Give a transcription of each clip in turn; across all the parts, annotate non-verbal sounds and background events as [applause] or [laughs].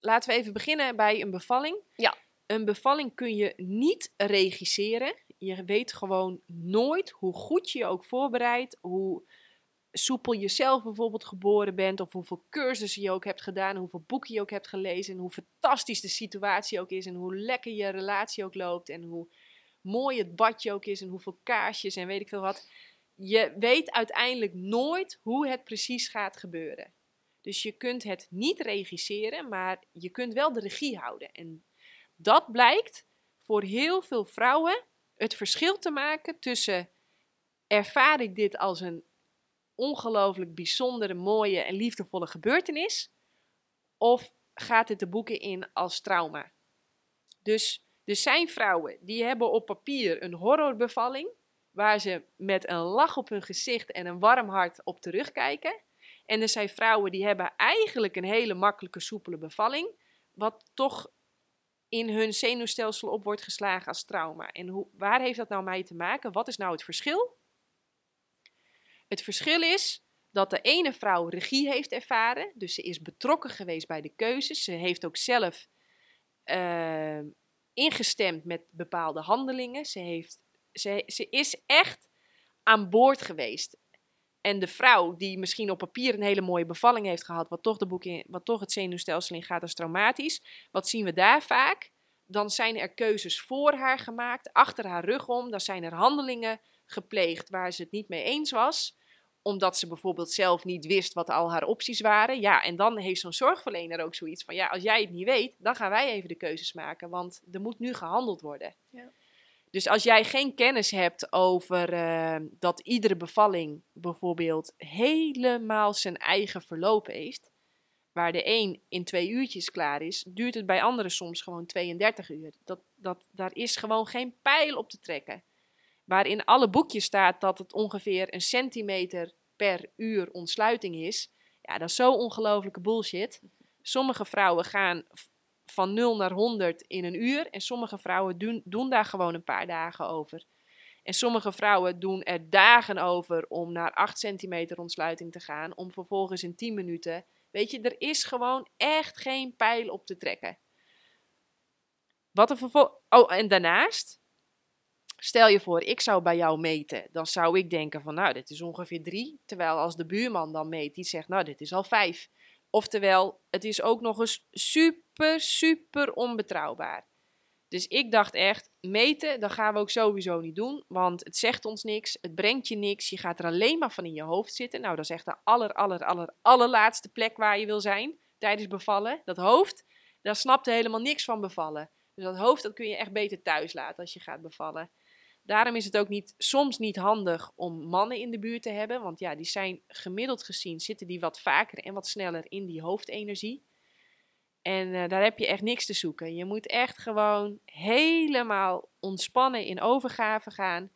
laten we even beginnen bij een bevalling. Ja. Een bevalling kun je niet regisseren. Je weet gewoon nooit hoe goed je je ook voorbereidt, hoe soepel je zelf bijvoorbeeld geboren bent, of hoeveel cursussen je ook hebt gedaan, hoeveel boeken je ook hebt gelezen, en hoe fantastisch de situatie ook is, en hoe lekker je relatie ook loopt, en hoe mooi het badje ook is, en hoeveel kaarsjes en weet ik veel wat. Je weet uiteindelijk nooit hoe het precies gaat gebeuren. Dus je kunt het niet regisseren, maar je kunt wel de regie houden. En dat blijkt voor heel veel vrouwen het verschil te maken tussen ervaar ik dit als een ongelooflijk bijzondere, mooie en liefdevolle gebeurtenis, of gaat het de boeken in als trauma. Dus er zijn vrouwen die hebben op papier een horrorbevalling, waar ze met een lach op hun gezicht en een warm hart op terugkijken. En er zijn vrouwen die hebben eigenlijk een hele makkelijke, soepele bevalling, wat toch in hun zenuwstelsel op wordt geslagen als trauma. En hoe, waar heeft dat nou mee te maken? Wat is nou het verschil? Het verschil is dat de ene vrouw regie heeft ervaren, dus ze is betrokken geweest bij de keuzes. Ze heeft ook zelf uh, ingestemd met bepaalde handelingen. Ze, heeft, ze, ze is echt aan boord geweest. En de vrouw die misschien op papier een hele mooie bevalling heeft gehad, wat toch, de boek in, wat toch het zenuwstelsel in gaat als traumatisch, wat zien we daar vaak? Dan zijn er keuzes voor haar gemaakt, achter haar rug om. Dan zijn er handelingen gepleegd waar ze het niet mee eens was omdat ze bijvoorbeeld zelf niet wist wat al haar opties waren. Ja, en dan heeft zo'n zorgverlener ook zoiets van: ja, als jij het niet weet, dan gaan wij even de keuzes maken, want er moet nu gehandeld worden. Ja. Dus als jij geen kennis hebt over uh, dat iedere bevalling bijvoorbeeld helemaal zijn eigen verloop heeft, waar de een in twee uurtjes klaar is, duurt het bij anderen soms gewoon 32 uur. Dat, dat, daar is gewoon geen pijl op te trekken. Waarin alle boekjes staat dat het ongeveer een centimeter per uur ontsluiting is. Ja, dat is zo ongelofelijke bullshit. Sommige vrouwen gaan van 0 naar 100 in een uur. En sommige vrouwen doen, daar gewoon een paar dagen over. En sommige vrouwen doen er dagen over om naar 8 centimeter ontsluiting te gaan. Om vervolgens in 10 minuten. Weet je, er is gewoon echt geen pijl op te trekken. Wat er vervolgens. Oh, en daarnaast. Stel je voor, ik zou bij jou meten. Dan zou ik denken van, nou, dit is ongeveer 3. Terwijl als de buurman dan meet, die zegt, nou, dit is al 5. Oftewel, het is ook nog eens super, super onbetrouwbaar. Dus ik dacht echt, meten, dat gaan we ook sowieso niet doen. Want het zegt ons niks, het brengt je niks. Je gaat er alleen maar van in je hoofd zitten. Nou, dat is echt de aller, aller, aller, allerlaatste plek waar je wil zijn tijdens bevallen. Dat hoofd, daar snapt helemaal niks van bevallen. Dus dat hoofd, dat kun je echt beter thuis laten als je gaat bevallen. Daarom is het ook niet, soms niet handig om mannen in de buurt te hebben. Want ja, die zijn gemiddeld gezien, zitten die wat vaker en wat sneller in die hoofdenergie. En uh, daar heb je echt niks te zoeken. Je moet echt gewoon helemaal ontspannen in overgave gaan.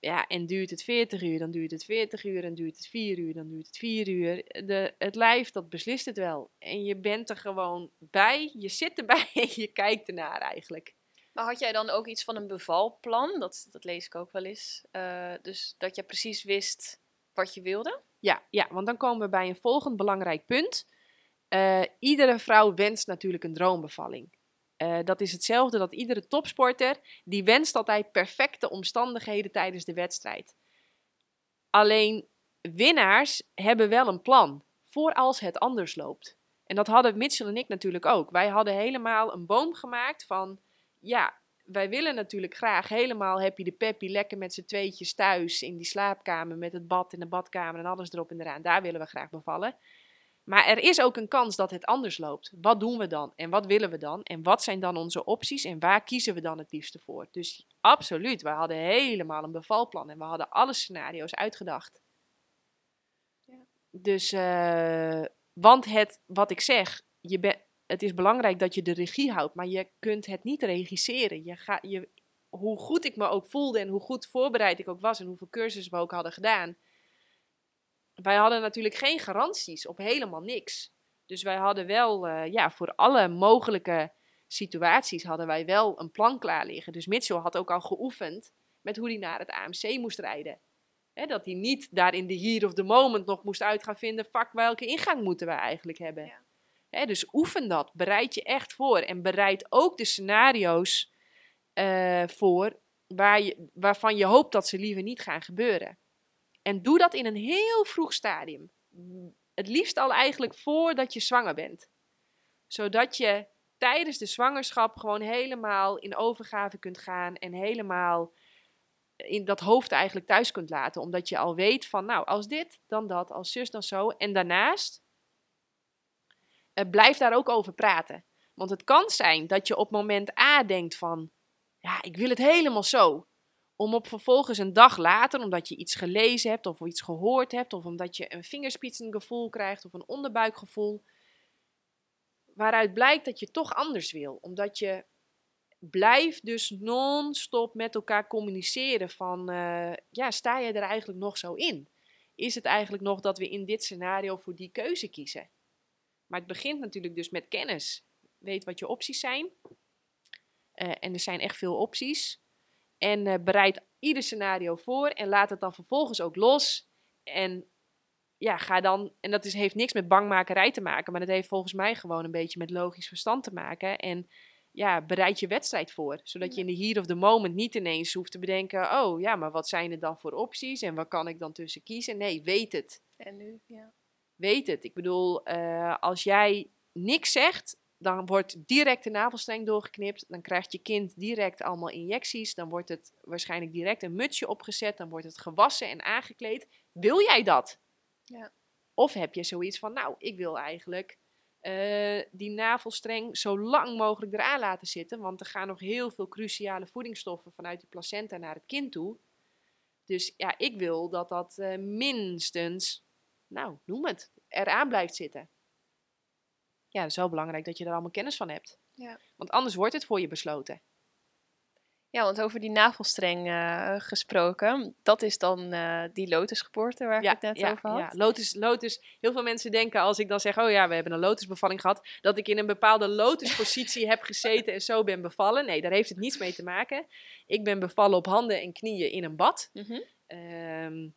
Ja, en duurt het 40 uur, dan duurt het 40 uur. En duurt het 4 uur, dan duurt het 4 uur. De, het lijf, dat beslist het wel. En je bent er gewoon bij, je zit erbij [laughs] en je kijkt ernaar eigenlijk. Maar had jij dan ook iets van een bevalplan? Dat, dat lees ik ook wel eens. Uh, dus dat je precies wist wat je wilde? Ja, ja, want dan komen we bij een volgend belangrijk punt. Uh, iedere vrouw wenst natuurlijk een droombevalling. Uh, dat is hetzelfde dat iedere topsporter, die wenst altijd perfecte omstandigheden tijdens de wedstrijd. Alleen winnaars hebben wel een plan voor als het anders loopt. En dat hadden Mitchell en ik natuurlijk ook. Wij hadden helemaal een boom gemaakt van ja, wij willen natuurlijk graag helemaal happy de peppy, lekker met z'n tweetjes thuis in die slaapkamer met het bad in de badkamer en alles erop en eraan. Daar willen we graag bevallen. Maar er is ook een kans dat het anders loopt. Wat doen we dan? En wat willen we dan? En wat zijn dan onze opties? En waar kiezen we dan het liefste voor? Dus absoluut, we hadden helemaal een bevalplan en we hadden alle scenario's uitgedacht. Ja. Dus, uh, want het, wat ik zeg, je bent het is belangrijk dat je de regie houdt, maar je kunt het niet regisseren. Je ga, je, hoe goed ik me ook voelde en hoe goed voorbereid ik ook was en hoeveel cursussen we ook hadden gedaan. Wij hadden natuurlijk geen garanties op helemaal niks. Dus wij hadden wel, uh, ja, voor alle mogelijke situaties hadden wij wel een plan klaar liggen. Dus Mitchell had ook al geoefend met hoe hij naar het AMC moest rijden. dat hij niet daar in de here of the moment nog moest uit gaan vinden, fuck, welke ingang moeten we eigenlijk hebben. Ja Hè, dus oefen dat. Bereid je echt voor. En bereid ook de scenario's eh, voor waar je, waarvan je hoopt dat ze liever niet gaan gebeuren. En doe dat in een heel vroeg stadium. Het liefst al eigenlijk voordat je zwanger bent. Zodat je tijdens de zwangerschap gewoon helemaal in overgave kunt gaan en helemaal in dat hoofd eigenlijk thuis kunt laten. Omdat je al weet van, nou, als dit, dan dat, als zus, dan zo. En daarnaast, blijf daar ook over praten. Want het kan zijn dat je op moment A denkt van, ja, ik wil het helemaal zo. Om op vervolgens een dag later, omdat je iets gelezen hebt of iets gehoord hebt, of omdat je een vingerspitsengevoel krijgt of een onderbuikgevoel, waaruit blijkt dat je toch anders wil. Omdat je blijft dus non-stop met elkaar communiceren van, uh, ja, sta je er eigenlijk nog zo in? Is het eigenlijk nog dat we in dit scenario voor die keuze kiezen? Maar het begint natuurlijk dus met kennis. Weet wat je opties zijn. Uh, en er zijn echt veel opties. En uh, bereid ieder scenario voor en laat het dan vervolgens ook los. En ja, ga dan. En dat heeft niks met bangmakerij te maken, maar dat heeft volgens mij gewoon een beetje met logisch verstand te maken. En ja, bereid je wedstrijd voor. Zodat je in de here of the moment niet ineens hoeft te bedenken: oh ja, maar wat zijn er dan voor opties en waar kan ik dan tussen kiezen? Nee, weet het. En nu, ja. Weet het. Ik bedoel, uh, als jij niks zegt, dan wordt direct de navelstreng doorgeknipt. Dan krijgt je kind direct allemaal injecties. Dan wordt het waarschijnlijk direct een mutsje opgezet. Dan wordt het gewassen en aangekleed. Wil jij dat? Ja. Of heb je zoiets van, nou, ik wil eigenlijk uh, die navelstreng zo lang mogelijk eraan laten zitten. Want er gaan nog heel veel cruciale voedingsstoffen vanuit die placenta naar het kind toe. Dus ja, ik wil dat dat uh, minstens, nou, noem het, eraan blijft zitten ja, het is wel belangrijk dat je er allemaal kennis van hebt. Ja. Want anders wordt het voor je besloten. Ja, want over die navelstreng uh, gesproken, dat is dan uh, die lotusgeboorte waar ja, ik het net ja, over had. Ja, lotus, lotus. Heel veel mensen denken als ik dan zeg, oh ja, we hebben een lotusbevalling gehad, dat ik in een bepaalde lotuspositie heb gezeten en zo ben bevallen. Nee, daar heeft het niets mee te maken. Ik ben bevallen op handen en knieën in een bad. Mm -hmm. um,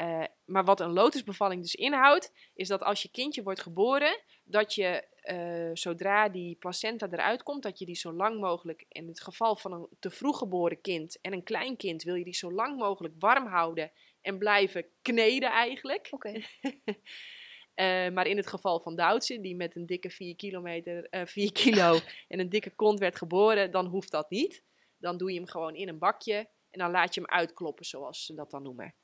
uh, maar wat een lotusbevalling dus inhoudt, is dat als je kindje wordt geboren, dat je uh, zodra die placenta eruit komt, dat je die zo lang mogelijk, in het geval van een te vroeg geboren kind en een klein kind, wil je die zo lang mogelijk warm houden en blijven kneden eigenlijk. Okay. [laughs] uh, maar in het geval van Doutse, die met een dikke 4 kilometer, 4 kilo [laughs] en een dikke kont werd geboren, dan hoeft dat niet. Dan doe je hem gewoon in een bakje en dan laat je hem uitkloppen, zoals ze dat dan noemen.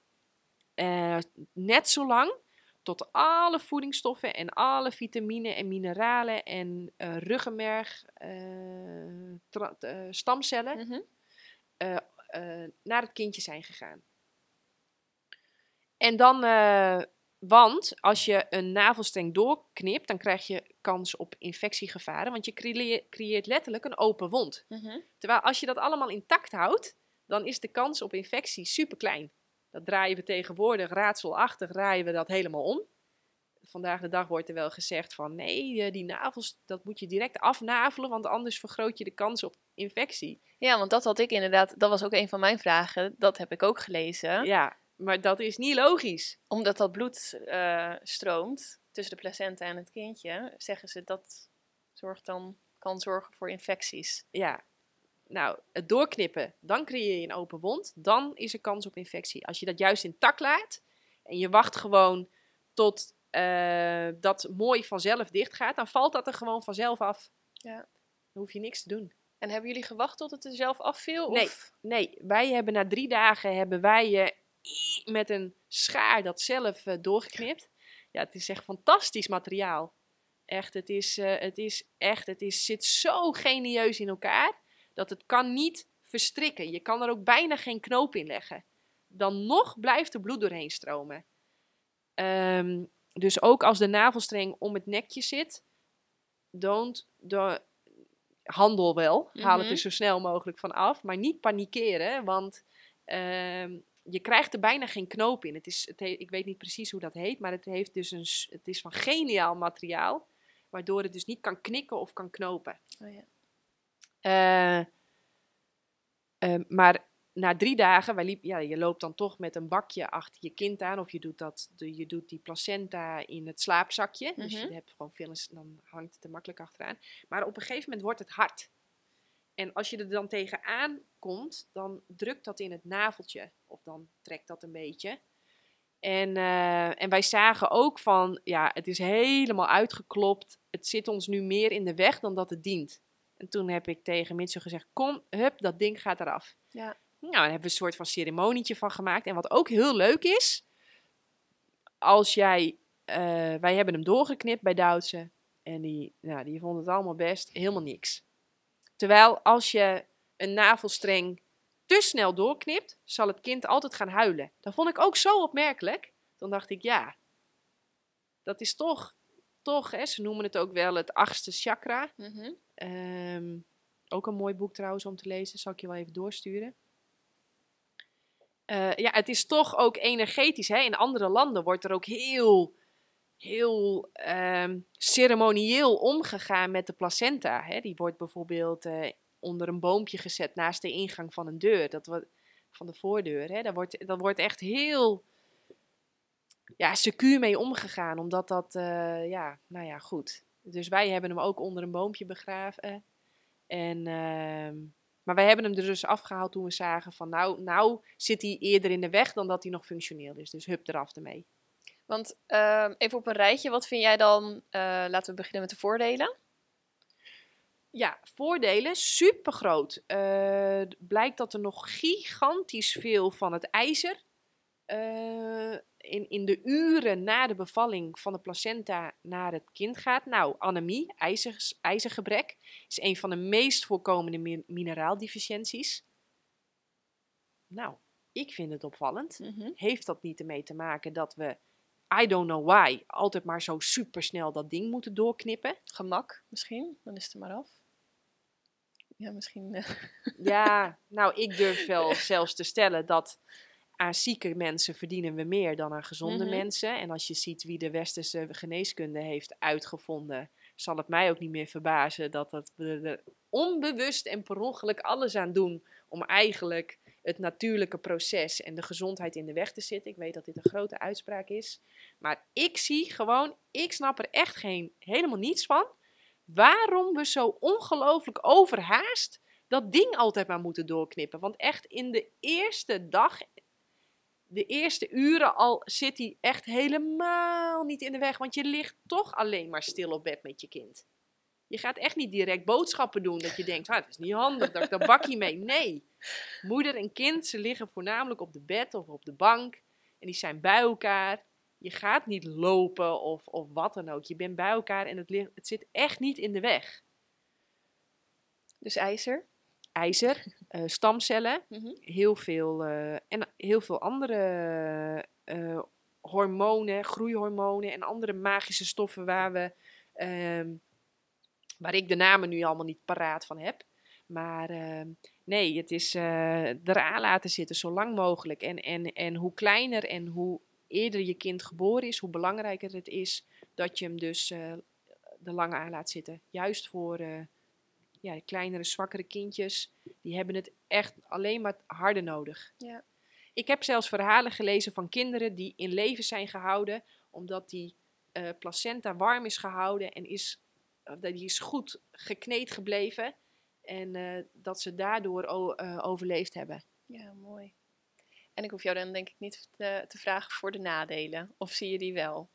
Uh, net zo lang tot alle voedingsstoffen en alle vitamine en mineralen en uh, ruggenmerg, uh, stamcellen mm -hmm. naar het kindje zijn gegaan. En dan, want als je een navelstreng doorknipt, dan krijg je kans op infectiegevaren, want je creëert, creëert letterlijk een open wond. Mm -hmm. Terwijl als je dat allemaal intact houdt, dan is de kans op infectie super klein. Dat draaien we tegenwoordig raadselachtig, draaien we dat helemaal om. Vandaag de dag wordt er wel gezegd van nee, die navels, dat moet je direct afnavelen, want anders vergroot je de kans op infectie. Ja, want dat had ik inderdaad, dat was ook een van mijn vragen, dat heb ik ook gelezen. Ja, maar dat is niet logisch. Omdat dat bloed uh, stroomt tussen de placenta en het kindje, zeggen ze dat zorgt dan, kan zorgen voor infecties. Ja, nou, het doorknippen, dan creëer je een open wond. Dan is er kans op infectie. Als je dat juist intact laat en je wacht gewoon tot uh, dat mooi vanzelf dicht gaat, dan valt dat er gewoon vanzelf af. Ja. Dan hoef je niks te doen. En hebben jullie gewacht tot het er zelf afviel? Nee, of? nee. wij hebben na drie dagen hebben wij uh, met een schaar dat zelf uh, doorgeknipt. Ja, het is echt fantastisch materiaal. Echt, het is, het is echt, het is, zit zo genieus in elkaar dat het kan niet verstrikken. Je kan er ook bijna geen knoop in leggen. Dan nog blijft er bloed doorheen stromen. Um, dus ook als de navelstreng om het nekje zit, don't, de, handel wel. Mm -hmm. Haal het er zo snel mogelijk van af. Maar niet panikeren, want um, je krijgt er bijna geen knoop in. Het is, het he, ik weet niet precies hoe dat heet, maar het, heeft dus een, het is van geniaal materiaal. Waardoor het dus niet kan knikken of kan knopen. Oh ja. Uh, uh, maar na drie dagen, wij liep, ja, je loopt dan toch met een bakje achter je kind aan. Of je doet, dat, je doet die placenta in het slaapzakje. Dus Mhm. je hebt gewoon veel, dan hangt het er makkelijk achteraan. Maar op een gegeven moment wordt het hard. En als je er dan tegenaan komt, dan drukt dat in het naveltje. Of dan trekt dat een beetje. En, eh, en wij zagen ook van, ja, het is helemaal uitgeklopt. Het zit ons nu meer in de weg dan dat het dient. En toen heb ik tegen Mitsu gezegd, kom, hup, dat ding gaat eraf. Ja. Nou, daar hebben we een soort van ceremonietje van gemaakt. En wat ook heel leuk is, als jij, eh, wij hebben hem doorgeknipt bij Duitse. En die, nou, die vond het allemaal best, helemaal niks. Terwijl als je een navelstreng te snel doorknipt, zal het kind altijd gaan huilen. Dat vond ik ook zo opmerkelijk. Dan dacht ik, ja, dat is toch, toch hè, ze noemen het ook wel het achtste chakra. Mhm. Ehm, ook een mooi boek trouwens om te lezen, zal ik je wel even doorsturen. Eh, ja, het is toch ook energetisch. Hè? In andere landen wordt er ook heel, heel ehm, ceremonieel omgegaan met de placenta. Hè? Die wordt bijvoorbeeld eh, onder een boompje gezet naast de ingang van een deur. Dat van de voordeur. Hè? Wordt, daar wordt echt heel ja, secuur mee omgegaan. Omdat dat, eh, ja, nou ja, goed. Dus wij hebben hem ook onder een boompje begraven. En, ehm, maar wij hebben hem er dus afgehaald toen we zagen van nou, nou zit hij eerder in de weg dan dat hij nog functioneel is. Dus hup eraf ermee. Want ehm, even op een rijtje, wat vind jij dan? eh, laten we beginnen met de voordelen. Ja, voordelen super groot. blijkt dat er nog gigantisch veel van het ijzer eh, in, in de uren na de bevalling van de placenta naar het kind gaat. Nou, anemie, ijzer, ijzergebrek, is een van de meest voorkomende mi- mineraaldeficiënties. Nou, ik vind het opvallend. Mhm. Heeft dat niet ermee te maken dat we, I don't know why, altijd maar zo supersnel dat ding moeten doorknippen? Gemak misschien, dan is het er maar af. Ja, misschien. eh, Ja, [laughs] nou, ik durf wel [laughs] zelfs te stellen dat aan zieke mensen verdienen we meer dan aan gezonde Mhm. mensen. En als je ziet wie de westerse geneeskunde heeft uitgevonden, zal het mij ook niet meer verbazen dat dat we er onbewust en per ongeluk alles aan doen om eigenlijk het natuurlijke proces en de gezondheid in de weg te zitten. Ik weet dat dit een grote uitspraak is. Maar ik zie gewoon, ik snap er echt geen, helemaal niets van. Waarom we zo ongelooflijk overhaast dat ding altijd maar moeten doorknippen. Want echt in de eerste dag, de eerste uren al zit hij echt helemaal niet in de weg. Want je ligt toch alleen maar stil op bed met je kind. Je gaat echt niet direct boodschappen doen dat je denkt, ah, het is niet handig dat ik dat bakje mee. Nee, moeder en kind, ze liggen voornamelijk op de bed of op de bank. En die zijn bij elkaar. Je gaat niet lopen of, of wat dan ook. Je bent bij elkaar en het, ligt, het zit echt niet in de weg. dus ijzer. ijzer, eh, stamcellen, Mhm. heel veel, eh, en heel veel andere eh, hormonen, groeihormonen en andere magische stoffen waar we, ehm, waar ik de namen nu allemaal niet paraat van heb. Maar ehm, nee, het is eraan laten zitten zo lang mogelijk. En, en, en hoe kleiner en hoe eerder je kind geboren is, hoe belangrijker het is dat je hem dus er lang aan laat zitten. Juist voor ja, de kleinere, zwakkere kindjes, die hebben het echt alleen maar harder nodig. Ja. Ik heb zelfs verhalen gelezen van kinderen die in leven zijn gehouden, omdat die eh, placenta warm is gehouden en is, dat die is goed gekneed gebleven. En eh, dat ze daardoor overleefd hebben. ja, mooi. En ik hoef jou dan denk ik niet te, te vragen voor de nadelen. Of zie je die wel?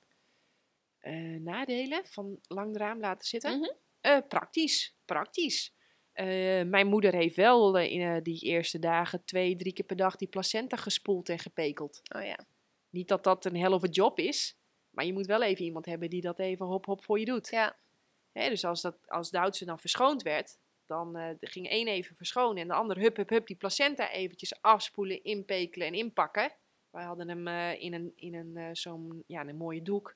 Nadelen van lang raam laten zitten? Mhm. Eh, praktisch, praktisch. Eh, mijn moeder heeft wel eh, in die eerste dagen twee, drie keer per dag die placenta gespoeld en gepekeld. Oh ja. Niet dat dat een hell of a job is, maar je moet wel even iemand hebben die dat even hop hop voor je doet. Ja, Hè, dus als, dat, als Duitse dan verschoond werd, dan ging één even verschonen en de ander hup hup hup die placenta eventjes afspoelen, inpekelen en inpakken. Wij hadden hem in een, in een, zo'n ja, een mooie doek.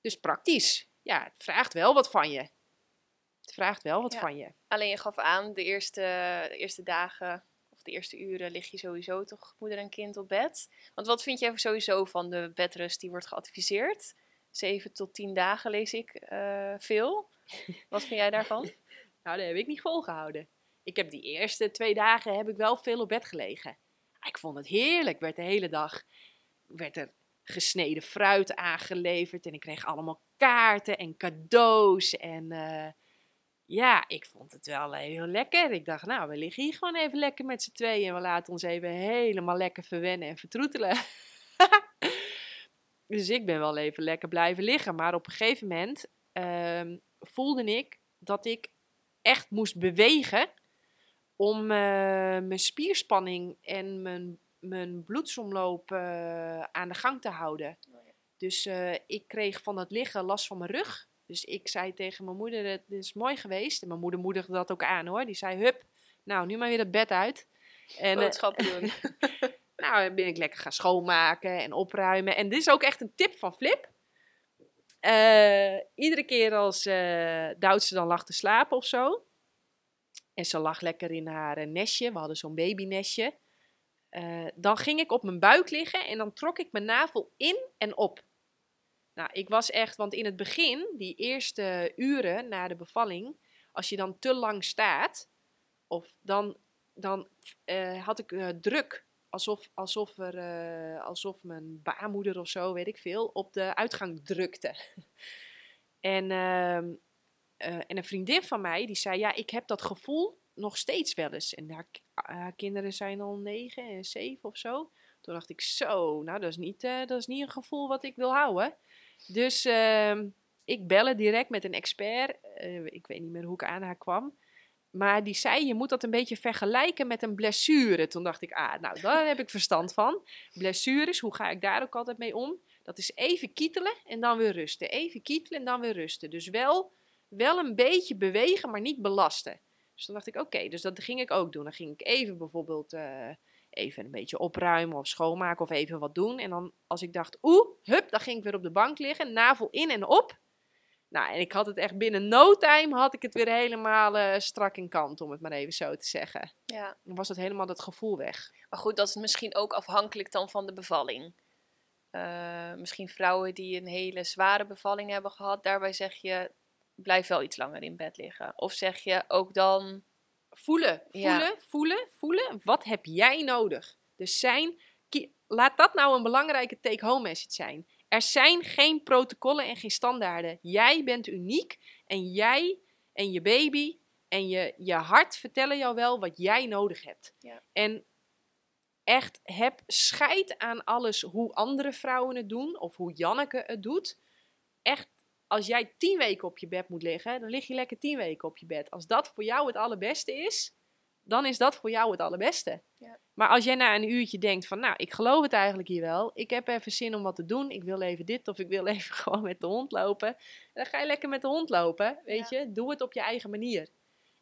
Dus praktisch. Ja, het vraagt wel wat van je. Het vraagt wel wat Ja. van je. alleen je gaf aan, de eerste, de eerste dagen of de eerste uren lig je sowieso toch moeder en kind op bed. Want wat vind jij sowieso van de bedrust die wordt geadviseerd? 7 tot 10 dagen lees ik eh, veel. Wat vind jij daarvan? [laughs] Nou, dat heb ik niet volgehouden. Ik heb die eerste twee dagen heb ik wel veel op bed gelegen. Ik vond het heerlijk. Werd de hele dag werd er gesneden fruit aangeleverd en ik kreeg allemaal kaarten en cadeaus en eh, ja, ik vond het wel heel lekker. Ik dacht, nou, we liggen hier gewoon even lekker met z'n tweeën en we laten ons even helemaal lekker verwennen en vertroetelen. [laughs] dus ik ben wel even lekker blijven liggen, maar op een gegeven moment ehm, voelde ik dat ik echt moest bewegen om uh, mijn spierspanning en mijn, mijn bloedsomloop uh, aan de gang te houden. Oh, ja. Dus uh, ik kreeg van het liggen last van mijn rug. Dus ik zei tegen mijn moeder, het is mooi geweest. En mijn moeder moedigde dat ook aan hoor. Die zei, hup, nou nu maar weer het bed uit. En, Boodschappen doen. [laughs] nou, ben ik lekker gaan schoonmaken en opruimen. En dit is ook echt een tip van Flip. iedere keer als uh, Duitse dan lag te slapen of zo, en ze lag lekker in haar eh, nestje. We hadden zo'n babynestje. Uh, dan ging ik op mijn buik liggen en dan trok ik mijn navel in en op. Nou, ik was echt, want in het begin, die eerste uren na de bevalling, als je dan te lang staat, of dan, dan uh, had ik uh, druk. Alsof, alsof, er, alsof mijn baarmoeder of zo, weet ik veel, op de uitgang drukte. [laughs] en ehm, en een vriendin van mij die zei: Ja, ik heb dat gevoel nog steeds wel eens. En haar, kinderen zijn al negen en zeven of zo. Toen dacht ik: Zo, nou, dat is niet, uh, dat is niet een gevoel wat ik wil houden. Dus uh, ik bellen direct met een expert. Uh, ik weet niet meer hoe ik aan haar kwam. Maar die zei: Je moet dat een beetje vergelijken met een blessure. Toen dacht ik: Ah, nou, daar heb ik verstand van. Blessures, hoe ga ik daar ook altijd mee om? Dat is even kietelen en dan weer rusten. Even kietelen en dan weer rusten. Dus wel wel een beetje bewegen, maar niet belasten. Dus dan dacht ik, oké, dus dat ging ik ook doen. Dan ging ik even bijvoorbeeld uh, even een beetje opruimen of schoonmaken of even wat doen. En dan als ik dacht, oeh, hup, dan ging ik weer op de bank liggen, navel in en op. Nou, en ik had het echt binnen no time had ik het weer helemaal uh, strak in kant, om het maar even zo te zeggen. Ja. Dan was het helemaal dat gevoel weg. Maar goed, dat is misschien ook afhankelijk dan van de bevalling. Uh, misschien vrouwen die een hele zware bevalling hebben gehad, daarbij zeg je, blijf wel iets langer in bed liggen? Of zeg je ook dan. Voelen, voelen, voelen, voelen. Wat heb jij nodig? Dus zijn, laat dat nou een belangrijke take-home message zijn. Er zijn geen protocollen en geen standaarden. Jij bent uniek en jij en je baby en je, je hart vertellen jou wel wat jij nodig hebt. Ja. En echt heb scheid aan alles hoe andere vrouwen het doen of hoe Janneke het doet. Echt als jij tien weken op je bed moet liggen, dan lig je lekker tien weken op je bed. Als dat voor jou het allerbeste is, dan is dat voor jou het allerbeste. Ja. Maar als jij na een uurtje denkt van, nou, ik geloof het eigenlijk hier wel. Ik heb even zin om wat te doen. Ik wil even dit of ik wil [laughs] even gewoon met de hond lopen. Dan ga je lekker met de hond lopen, weet je. Doe het op je eigen manier.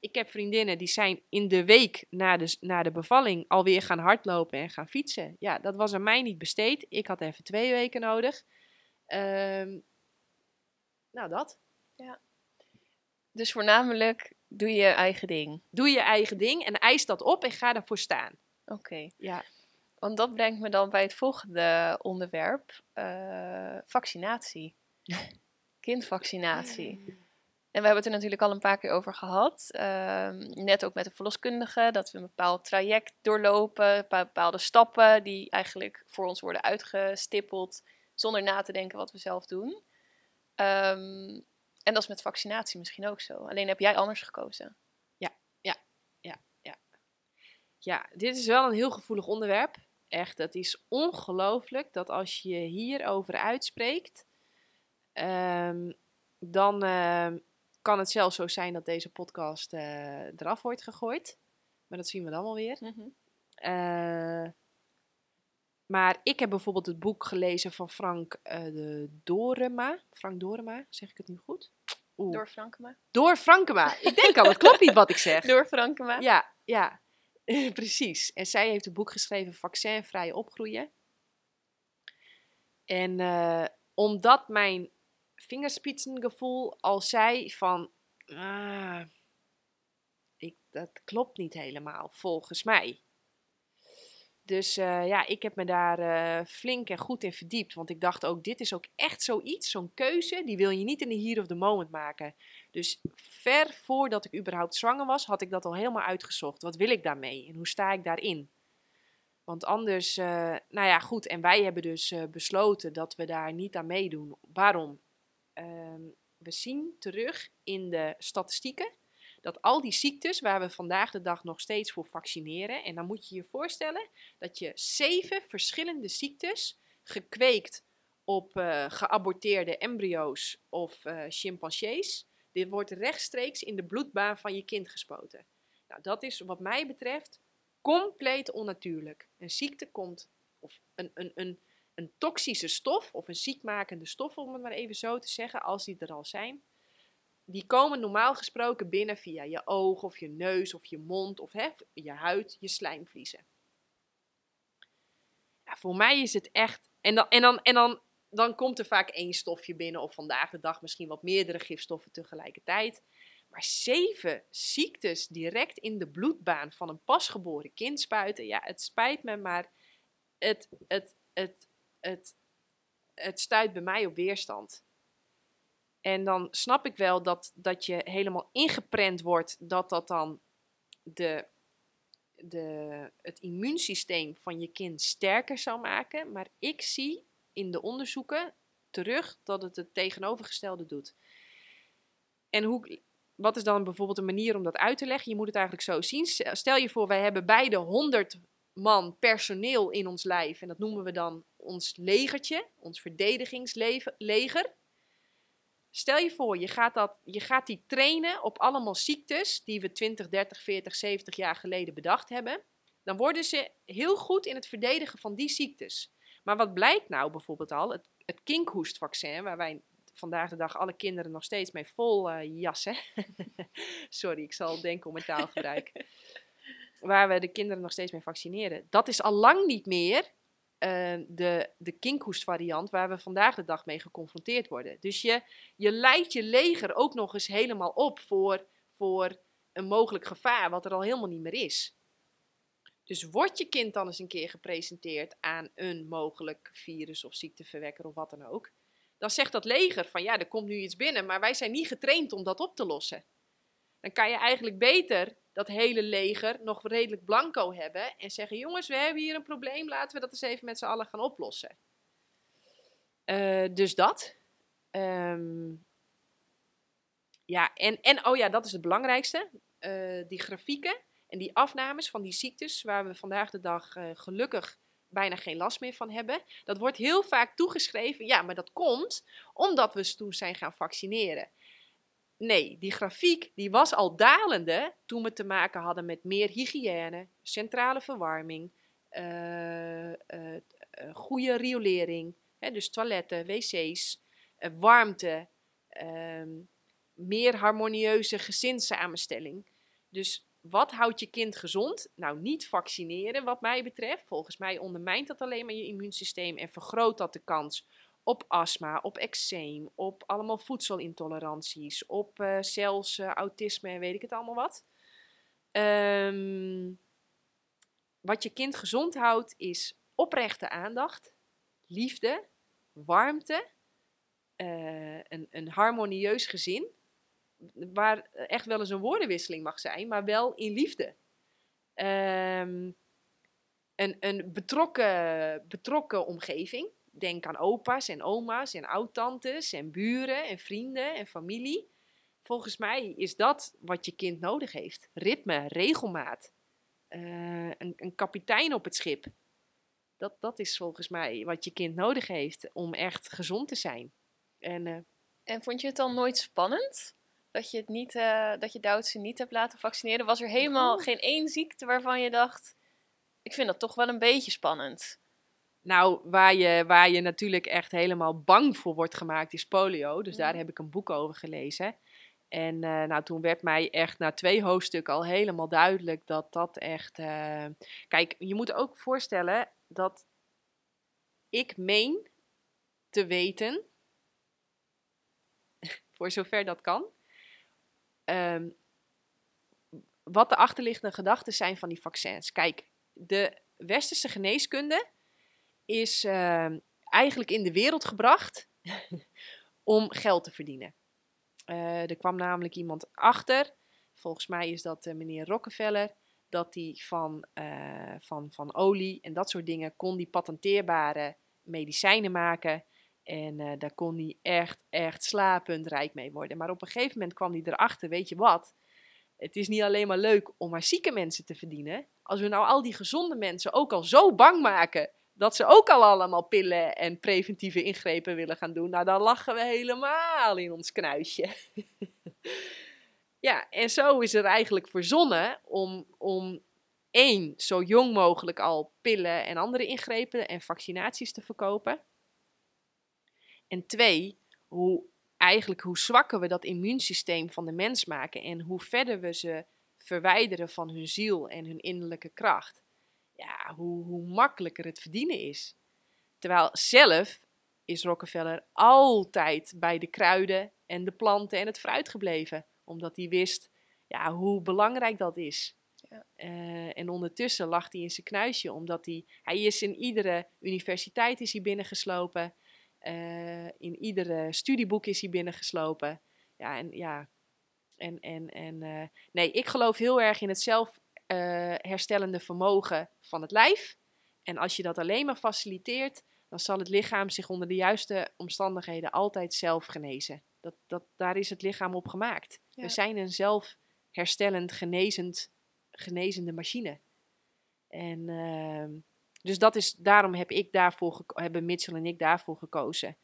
Ik heb vriendinnen die zijn in de week na de, na de bevalling alweer gaan hardlopen en gaan fietsen. Ja, dat was aan mij niet besteed. Ik had even twee weken nodig. Um, nou, dat. Ja. Dus voornamelijk doe je eigen ding. Doe je eigen ding en eis dat op en ga ervoor staan. Oké. Ja. Want dat brengt me dan bij het volgende onderwerp: uh, vaccinatie. [laughs] Kindvaccinatie. En we hebben het er natuurlijk al een paar keer over gehad. Uh, net ook met de verloskundige, dat we een bepaald traject doorlopen, bepaalde stappen die eigenlijk voor ons worden uitgestippeld, zonder na te denken wat we zelf doen. Um, en dat is met vaccinatie misschien ook zo. Alleen heb jij anders gekozen. Ja, ja, ja, ja. Ja, dit is wel een heel gevoelig onderwerp. Echt, het is ongelooflijk dat als je hierover uitspreekt, um, dan uh, kan het zelfs zo zijn dat deze podcast uh, eraf wordt gegooid. Maar dat zien we dan wel weer. Mm -hmm. uh, maar ik heb bijvoorbeeld het boek gelezen van Frank uh, de Dorema. Frank Dorema, zeg ik het nu goed? Oeh. Door Frankema. Door Frankema. Ik denk al, het klopt niet wat ik [laughs] zeg. Door Frankema. Ja, ja. [laughs] Precies. En zij heeft het boek geschreven Vaccinvrij opgroeien. En uh, omdat mijn vingerspitsengevoel al zei van... Ah, ik, dat klopt niet helemaal, volgens mij. Dus uh, ja, ik heb me daar uh, flink en goed in verdiept. Want ik dacht ook, dit is ook echt zoiets, zo'n keuze, die wil je niet in de here of the moment maken. Dus ver voordat ik überhaupt zwanger was, had ik dat al helemaal uitgezocht. Wat wil ik daarmee en hoe sta ik daarin? Want anders, uh, nou ja, goed. En wij hebben dus besloten dat we daar niet aan meedoen. Waarom? Uh, we zien terug in de statistieken dat al die ziektes waar we vandaag de dag nog steeds voor vaccineren. En dan moet je je voorstellen dat je zeven verschillende ziektes gekweekt op uh, geaborteerde embryo's of uh, chimpansees. Dit wordt rechtstreeks in de bloedbaan van je kind gespoten. Nou, dat is wat mij betreft compleet onnatuurlijk. Een ziekte komt, of een, een, een, een toxische stof, of een ziekmakende stof, om het maar even zo te zeggen, als die er al zijn, die komen normaal gesproken binnen via je oog, of je neus, of je mond, of hè, je huid, je slijmvliezen. Ja, voor mij is het echt. En dan, en dan, en dan dan komt er vaak één stofje binnen, of vandaag de dag misschien wat meerdere gifstoffen tegelijkertijd. Maar zeven ziektes direct in de bloedbaan van een pasgeboren kind spuiten. Ja, het spijt me, maar het, het, het, het, het stuit bij mij op weerstand. En dan snap ik wel dat, dat je helemaal ingeprent wordt dat dat dan de, de, het immuunsysteem van je kind sterker zou maken. Maar ik zie in de onderzoeken terug dat het het tegenovergestelde doet. En hoe, wat is dan bijvoorbeeld een manier om dat uit te leggen? Je moet het eigenlijk zo zien. Stel je voor, wij hebben beide 100 man personeel in ons lijf. En dat noemen we dan ons legertje, ons verdedigingsleger. Stel je voor, je gaat, dat, je gaat die trainen op allemaal ziektes die we 20, 30, 40, 70 jaar geleden bedacht hebben. Dan worden ze heel goed in het verdedigen van die ziektes. Maar wat blijkt nou bijvoorbeeld al? Het, het kinkhoestvaccin, waar wij vandaag de dag alle kinderen nog steeds mee vol uh, jassen. [laughs] Sorry, ik zal denken om mijn taalgebruik. [laughs] waar we de kinderen nog steeds mee vaccineren. Dat is al lang niet meer uh, de, de kinkhoestvariant waar we vandaag de dag mee geconfronteerd worden. Dus je, je leidt je leger ook nog eens helemaal op voor, voor een mogelijk gevaar wat er al helemaal niet meer is. Dus wordt je kind dan eens een keer gepresenteerd aan een mogelijk virus of ziekteverwekker of wat dan ook, dan zegt dat leger van ja, er komt nu iets binnen, maar wij zijn niet getraind om dat op te lossen. Dan kan je eigenlijk beter dat hele leger nog redelijk blanco hebben en zeggen: jongens, we hebben hier een probleem, laten we dat eens even met z'n allen gaan oplossen. Uh, dus dat. Um, ja, en, en oh ja, dat is het belangrijkste. Uh, die grafieken en die afnames van die ziektes, waar we vandaag de dag uh, gelukkig bijna geen last meer van hebben, dat wordt heel vaak toegeschreven. Ja, maar dat komt omdat we toen zijn gaan vaccineren. Nee, die grafiek die was al dalende toen we te maken hadden met meer hygiëne, centrale verwarming, uh, uh, goede riolering, hè, dus toiletten, wc's, warmte, ehm, meer harmonieuze gezinssamenstelling. Dus wat houdt je kind gezond? Nou, niet vaccineren, wat mij betreft. Volgens mij ondermijnt dat alleen maar je immuunsysteem en vergroot dat de kans op astma, op eczeem, op allemaal voedselintoleranties, op uh, zelfs uh, autisme en weet ik het allemaal wat. Um, wat je kind gezond houdt is oprechte aandacht, liefde, warmte, uh, een, een harmonieus gezin waar echt wel eens een woordenwisseling mag zijn, maar wel in liefde. Um, een een betrokken, betrokken omgeving. Denk aan opa's en oma's en oudtantes en buren en vrienden en familie. Volgens mij is dat wat je kind nodig heeft. Ritme, regelmaat. Uh, een, een kapitein op het schip. Dat, dat is volgens mij wat je kind nodig heeft om echt gezond te zijn. En, uh, en vond je het dan nooit spannend? dat je, het niet, uh, dat je Duitse niet hebt laten vaccineren? Was er helemaal geen één ziekte waarvan je dacht, ik vind dat toch wel een beetje spannend? Nou, waar je, waar je natuurlijk echt helemaal bang voor wordt gemaakt is polio. Dus daar mhm. heb ik een boek over gelezen. En uh, nou, toen werd mij echt na twee hoofdstukken al helemaal duidelijk dat dat echt... Uh... Kijk, je moet ook voorstellen dat ik meen te weten, [laughs] voor zover dat kan, um, wat de achterliggende gedachten zijn van die vaccins. Kijk, de westerse geneeskunde is uh, eigenlijk in de wereld gebracht [laughs] om geld te verdienen. Eh, er kwam namelijk iemand achter, volgens mij is dat eh, meneer Rockefeller, dat die van, eh, van, van olie en dat soort dingen kon die patenteerbare medicijnen maken. En daar kon hij echt, echt slapend rijk mee worden. Maar op een gegeven moment kwam hij erachter, weet je wat? Het is niet alleen maar leuk om maar zieke mensen te verdienen. Als we nou al die gezonde mensen ook al zo bang maken dat ze ook al allemaal pillen en preventieve ingrepen willen gaan doen, nou dan lachen we helemaal in ons knuisje. [laughs] ja, en zo is er eigenlijk verzonnen om, om één, zo jong mogelijk al pillen en andere ingrepen en vaccinaties te verkopen. En twee, hoe eigenlijk hoe zwakker we dat immuunsysteem van de mens maken en hoe verder we ze verwijderen van hun ziel en hun innerlijke kracht, ja, hoe, hoe makkelijker het verdienen is. Terwijl zelf is Rockefeller altijd bij de kruiden en de planten en het fruit gebleven, omdat hij wist ja, hoe belangrijk dat is. Ja. Eh, en ondertussen lag hij in zijn knuisje, omdat hij, hij is in iedere universiteit is hij binnengeslopen. Eh, in iedere studieboek is hij binnengeslopen. Ja, en ja. En, en, en eh, nee, ik geloof heel erg in het zelf eh, herstellende vermogen van het lijf. En als je dat alleen maar faciliteert, dan zal het lichaam zich onder de juiste omstandigheden altijd zelf genezen. Dat, dat, daar is het lichaam op gemaakt. Ja. We zijn een zelfherstellend, genezend, genezende machine. En ehm, dus dat is, daarom heb ik daarvoor hebben Mitchell en ik daarvoor gekozen.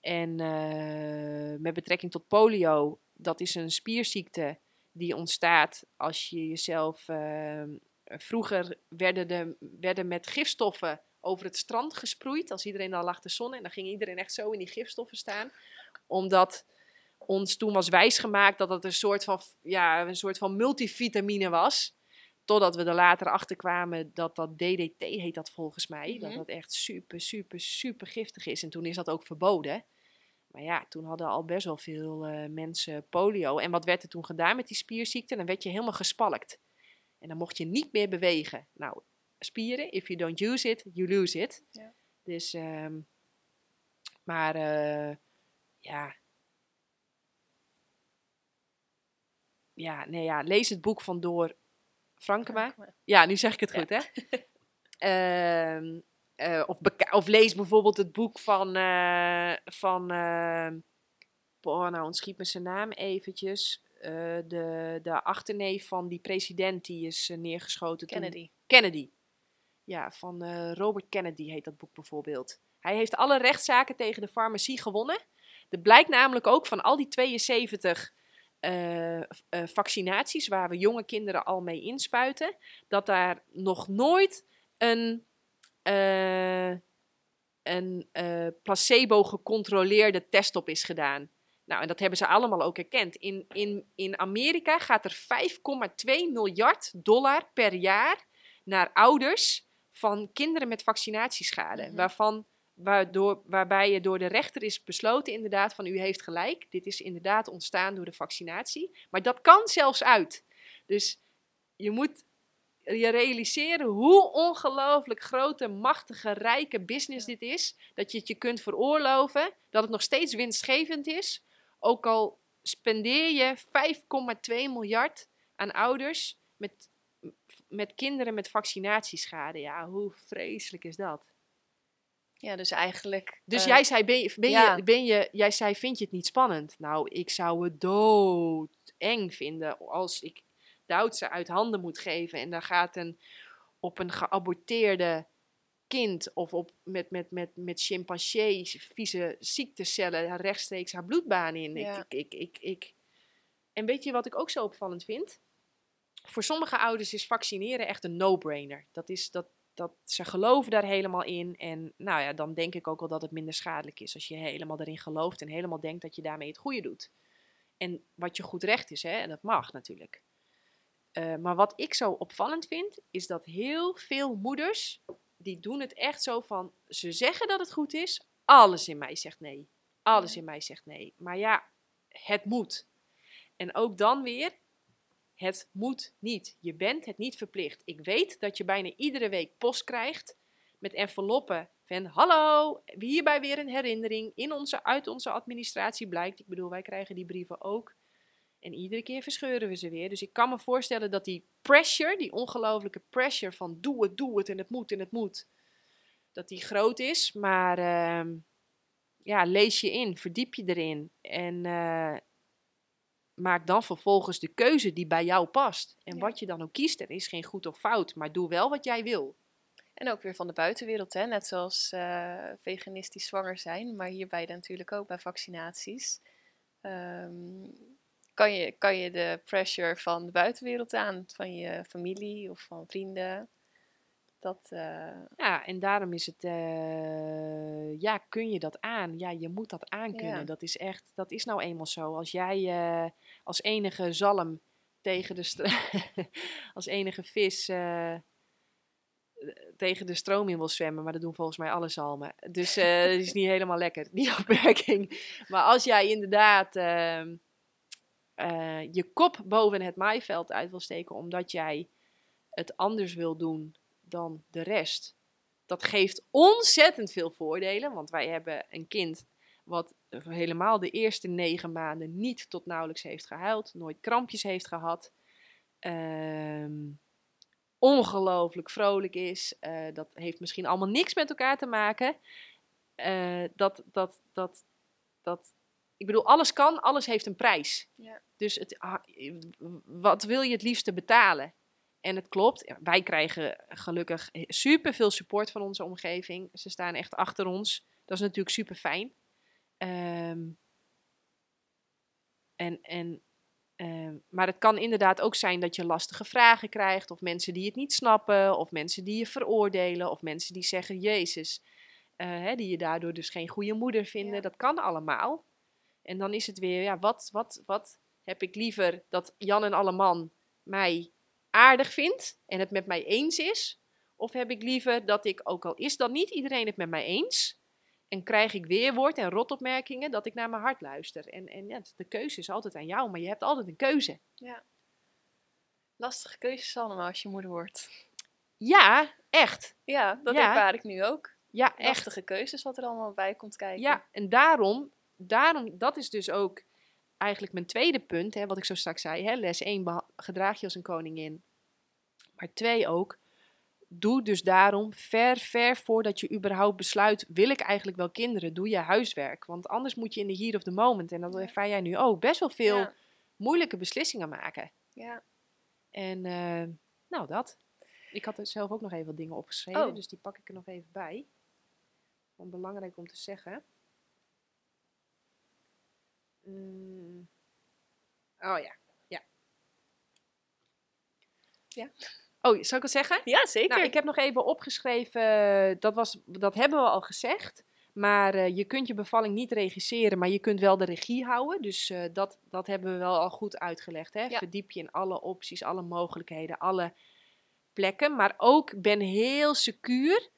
En eh, met betrekking tot polio, dat is een spierziekte die ontstaat als je jezelf. ehm, vroeger werden, de, werden met gifstoffen over het strand gesproeid. Als iedereen al lag te zon en dan ging iedereen echt zo in die gifstoffen staan. Omdat ons toen was wijsgemaakt dat het een soort van, ja, een soort van multivitamine was. Totdat we er later achter kwamen dat dat DDT heet dat volgens mij. Dat Mhm. dat echt super, super, super giftig is. En toen is dat ook verboden. Maar ja, toen hadden al best wel veel eh, mensen polio. En wat werd er toen gedaan met die spierziekte? Dan werd je helemaal gespalkt. En dan mocht je niet meer bewegen. Nou, spieren, if you don't use it, you lose it. Ja. Dus, ehm, maar eh, ja. Ja, nee ja, lees het boek van Door Frankema. Frankema. Ja, nu zeg ik het Ja. goed, hè? [laughs] Ehm, eh, of, of lees bijvoorbeeld het boek van. eh van boah, nou ontschiet me zijn naam eventjes. De, de achterneef van die president die is neergeschoten. toen- Kennedy. Kennedy. Ja, van Robert Kennedy heet dat boek bijvoorbeeld. Hij heeft alle rechtszaken tegen de farmacie gewonnen. Er blijkt namelijk ook van al die 72 eh, v- eh, vaccinaties waar we jonge kinderen al mee inspuiten, dat daar nog nooit een, eh, een eh, placebo-gecontroleerde test op is gedaan. Nou, en dat hebben ze allemaal ook erkend. In, in, in Amerika gaat er 5,2 miljard dollar per jaar naar ouders van kinderen met vaccinatieschade. Mhm. Waarvan, waardoor, waarbij je door de rechter is besloten, inderdaad, van u heeft gelijk. Dit is inderdaad ontstaan door de vaccinatie. Maar dat kan zelfs uit. Dus je moet je realiseren hoe ongelooflijk grote, machtige, rijke business dit is. Dat je het je kunt veroorloven. Dat het nog steeds winstgevend is. Ook al spendeer je 5,2 miljard aan ouders met, met kinderen met vaccinatieschade. Ja, hoe vreselijk is dat? Ja, dus eigenlijk. Dus eh, jij zei, ben je, ben ja. je, ben je, jij zei, vind je het niet spannend? Nou, ik zou het doodeng vinden als ik Duitse uit handen moet geven en daar gaat een op een geaborteerde kind of op, met, met, met, met chimpansees vieze ziektecellen rechtstreeks haar bloedbaan in. Ja. Ik, ik, ik, ik. En weet je wat ik ook zo opvallend vind? Voor sommige ouders is vaccineren echt een no-brainer. Dat is dat, dat ze geloven daar helemaal in. En nou ja, dan denk ik ook wel dat het minder schadelijk is als je helemaal erin gelooft en helemaal denkt dat je daarmee het goede doet. En wat je goed recht is, hè, en dat mag natuurlijk. Eh, maar wat ik zo opvallend vind, is dat heel veel moeders, die doen het echt zo van, ze zeggen dat het goed is, alles in mij zegt nee. Alles in mij zegt nee. Maar ja, het moet. En ook dan weer, het moet niet. Je bent het niet verplicht. Ik weet dat je bijna iedere week post krijgt met enveloppen Van hallo, hierbij weer een herinnering. In onze, uit onze administratie blijkt, ik bedoel, wij krijgen die brieven ook. En iedere keer verscheuren we ze weer. Dus ik kan me voorstellen dat die pressure, die ongelofelijke pressure van doe het, doe het en het moet en het moet, dat die groot is. Maar ehm, ja, lees je in, verdiep je erin en eh, maak dan vervolgens de keuze die bij jou past. En Ja. wat je dan ook kiest, er is geen goed of fout, maar doe wel wat jij wil. En ook weer van de buitenwereld, hè? net zoals eh, veganistisch zwanger zijn, maar hierbij natuurlijk ook bij vaccinaties. Ehm, kan, je, kan je de pressure van de buitenwereld aan, van je familie of van vrienden? Dat, eh, Ja, en daarom is het, eh, ja, kun je dat aan? Ja, je moet dat aankunnen. Ja. Dat is echt, dat is nou eenmaal zo. Als jij eh, als enige zalm tegen de, [laughs] als enige vis tegen de stroom in wil zwemmen, maar dat doen volgens mij alle zalmen. Dus [laughs] dat is niet helemaal lekker, die [laughs] opmerking. Maar als jij inderdaad eh, je kop boven het maaiveld uit wil steken, omdat jij het anders wil doen dan de rest. Dat geeft ontzettend veel voordelen, want wij hebben een kind wat helemaal de eerste negen maanden niet tot nauwelijks heeft gehuild, nooit krampjes heeft gehad, ehm, ongelooflijk vrolijk is. Eh, dat heeft misschien allemaal niks met elkaar te maken. Eh, dat, dat, dat, dat, ik bedoel, alles kan, alles heeft een prijs. Ja. Dus het, ah, wat wil je het liefste betalen? En het klopt, wij krijgen gelukkig super veel support van onze omgeving. Ze staan echt achter ons. Dat is natuurlijk super fijn. en, en, ehm, maar het kan inderdaad ook zijn dat je lastige vragen krijgt, of mensen die het niet snappen, of mensen die je veroordelen, of mensen die zeggen: Jezus, eh, hè, die je daardoor dus geen goede moeder vinden. Ja. Dat kan allemaal. En dan is het weer, ja, wat, wat, wat heb ik liever dat Jan en Alleman mij aardig vindt en het met mij eens is? Of heb ik liever dat ik, ook al is dan niet iedereen het met mij eens, en krijg ik weerwoord en rotopmerkingen, dat ik naar mijn hart luister. En, en ja, de keuze is altijd aan jou, maar je hebt altijd een keuze. lastige keuzes allemaal als je moeder wordt. Ja, echt. Ja, dat Ja. ervaar ik nu ook. Ja, echt. Lastige keuzes wat er allemaal bij komt kijken. Ja, en daarom, daarom, dat is dus ook eigenlijk mijn tweede punt, hè, wat ik zo straks zei. Hè, les 1, gedraag je als een koningin. Maar twee ook, doe dus daarom ver, ver voordat je überhaupt besluit, wil ik eigenlijk wel kinderen, doe je huiswerk. Want anders moet je in de here of the moment, en dat ervaar jij nu ook, best wel veel Ja. moeilijke beslissingen maken. Ja. En eh, nou, dat. Ik had er zelf ook nog even wat dingen opgeschreven, Oh. dus die pak ik er nog even bij. Gewoon belangrijk om te zeggen. Mm. Oh ja, ja. Ja. Oh, zal ik het zeggen? ja, zeker. Nou, ik heb nog even opgeschreven, dat, was, dat hebben we al gezegd. Maar eh, je kunt je bevalling niet regisseren, maar je kunt wel de regie houden. Dus eh, dat, dat hebben we wel al goed uitgelegd. Hè? Ja. Verdiep je in alle opties, alle mogelijkheden, alle plekken. Maar ook ben heel secuur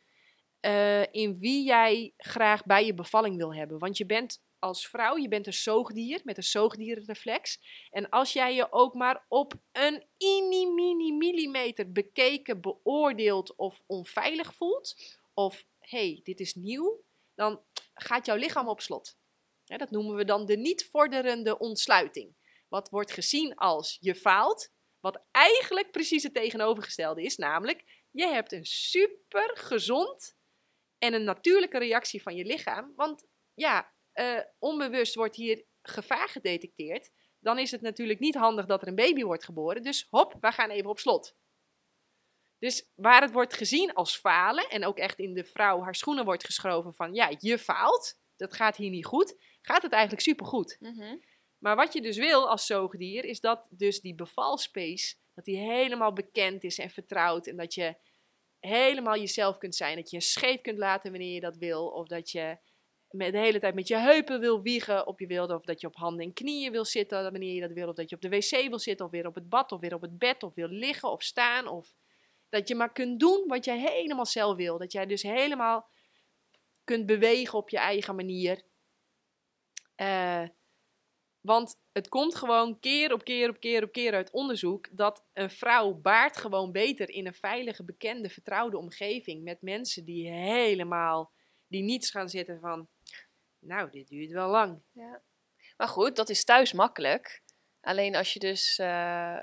eh, in wie jij graag bij je bevalling wil hebben. Want je bent als vrouw, je bent een zoogdier met een zoogdierenreflex. En als jij je ook maar op een ini mini millimeter bekeken, beoordeeld of onveilig voelt, of hey, dit is nieuw, dan gaat jouw lichaam op slot. Hè, dat noemen we dan de niet vorderende ontsluiting. Wat wordt gezien als je faalt, wat eigenlijk precies het tegenovergestelde is, namelijk je hebt een super gezond en een natuurlijke reactie van je lichaam. Want ja, eh, onbewust wordt hier gevaar gedetecteerd. Dan is het natuurlijk niet handig dat er een baby wordt geboren. Dus hop, we gaan even op slot. Dus waar het wordt gezien als falen en ook echt in de vrouw haar schoenen wordt geschoven van ja, je faalt, dat gaat hier niet goed, gaat het eigenlijk supergoed. Mhm. Maar wat je dus wil als zoogdier, is dat dus die bevalspace, dat die helemaal bekend is en vertrouwd. En dat je helemaal jezelf kunt zijn. Dat je een scheet kunt laten wanneer je dat wil. Of dat je de hele tijd met je heupen wil wiegen op je wilde. Of dat je op handen en knieën wil zitten wanneer je dat wil. Of dat je op de wc wil zitten. Of weer op het bad. Of weer op het bed. Of wil liggen of staan. Of dat je maar kunt doen wat jij helemaal zelf wil. Dat jij dus helemaal kunt bewegen op je eigen manier. Eh, want het komt gewoon keer op keer op keer op keer uit onderzoek dat een vrouw baart gewoon beter in een veilige, bekende, vertrouwde omgeving met mensen die helemaal Die niet gaan zitten van, nou, dit duurt wel lang. Ja. Maar goed, dat is thuis makkelijk. Alleen als je dus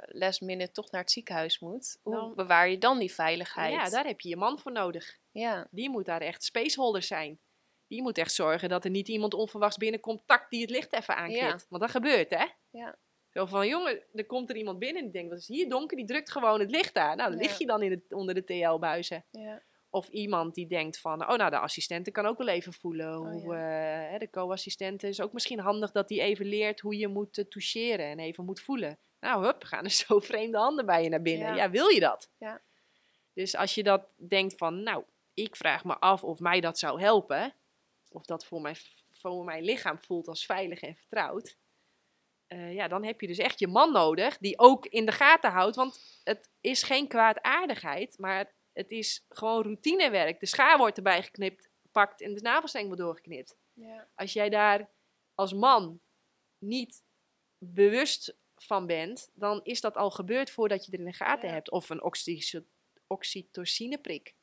last minute toch naar het ziekenhuis moet, hoe Dan- bewaar je dan die veiligheid? Ja, daar heb je je man voor nodig. Ja, Die moet daar echt spaceholder zijn. Die moet echt zorgen dat er niet iemand onverwachts binnenkomt, tak, die het licht even aanknipt. Ja. Want dat gebeurt, hè? Ja. Zo van, jongen, er komt er iemand binnen en die denkt, wat is hier donker? Die drukt gewoon het licht aan. Nou, dan Ja. lig je dan in het, onder de TL-buizen. ja, Of iemand die denkt van, oh nou, de assistente kan ook wel even voelen. Oh, hoe, eh, de co-assistente is ook misschien handig dat die even leert hoe je moet eh, toucheren en even moet voelen. Nou, hup, gaan er [laughs] zo vreemde handen bij je naar binnen. Ja. Ja, wil je dat? Ja. Dus als je dat denkt van, nou, ik vraag me af of mij dat zou helpen. Of dat voor mijn, voor mijn lichaam voelt als veilig en vertrouwd. eh, ja, dan heb je dus echt je man nodig die ook in de gaten houdt. Want het is geen kwaadaardigheid, maar het is gewoon routinewerk. De schaar wordt erbij geknipt, pakt en de navelstreng wordt doorgeknipt. ja, Als jij daar als man niet bewust van bent, dan is dat al gebeurd voordat je er in de gaten Ja. hebt. Of een oxyto- oxytocineprik.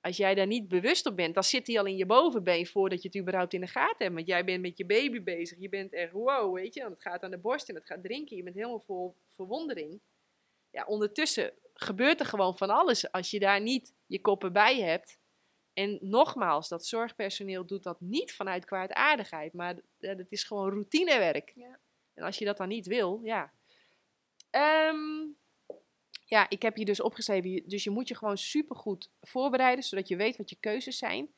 Als jij daar niet bewust op bent, dan zit die al in je bovenbeen voordat je het überhaupt in de gaten hebt. Want jij bent met je baby bezig. Je bent echt wow, weet je. Want het gaat aan de borst en het gaat drinken. Je bent helemaal vol verwondering. Ja, ondertussen gebeurt er gewoon van alles als je daar niet je koppen bij hebt. En nogmaals, dat zorgpersoneel doet dat niet vanuit kwaadaardigheid, maar dat is gewoon routinewerk. Ja. En als je dat dan niet wil, ja. Ehm, ja, ik heb je dus opgeschreven, dus je moet je gewoon supergoed voorbereiden, zodat je weet wat je keuzes zijn.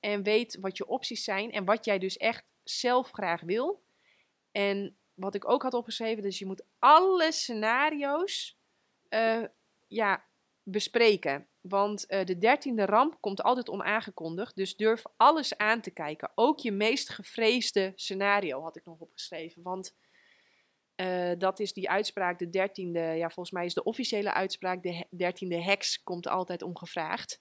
En weet wat je opties zijn en wat jij dus echt zelf graag wil. En wat ik ook had opgeschreven, dus je moet alle scenario's eh, ja, bespreken. Want eh, de dertiende ramp komt altijd onaangekondigd. Dus durf alles aan te kijken. Ook je meest gevreesde scenario had ik nog opgeschreven. Want eh, dat is die uitspraak, de dertiende, ja, volgens mij is de officiële uitspraak, de dertiende heks komt altijd omgevraagd.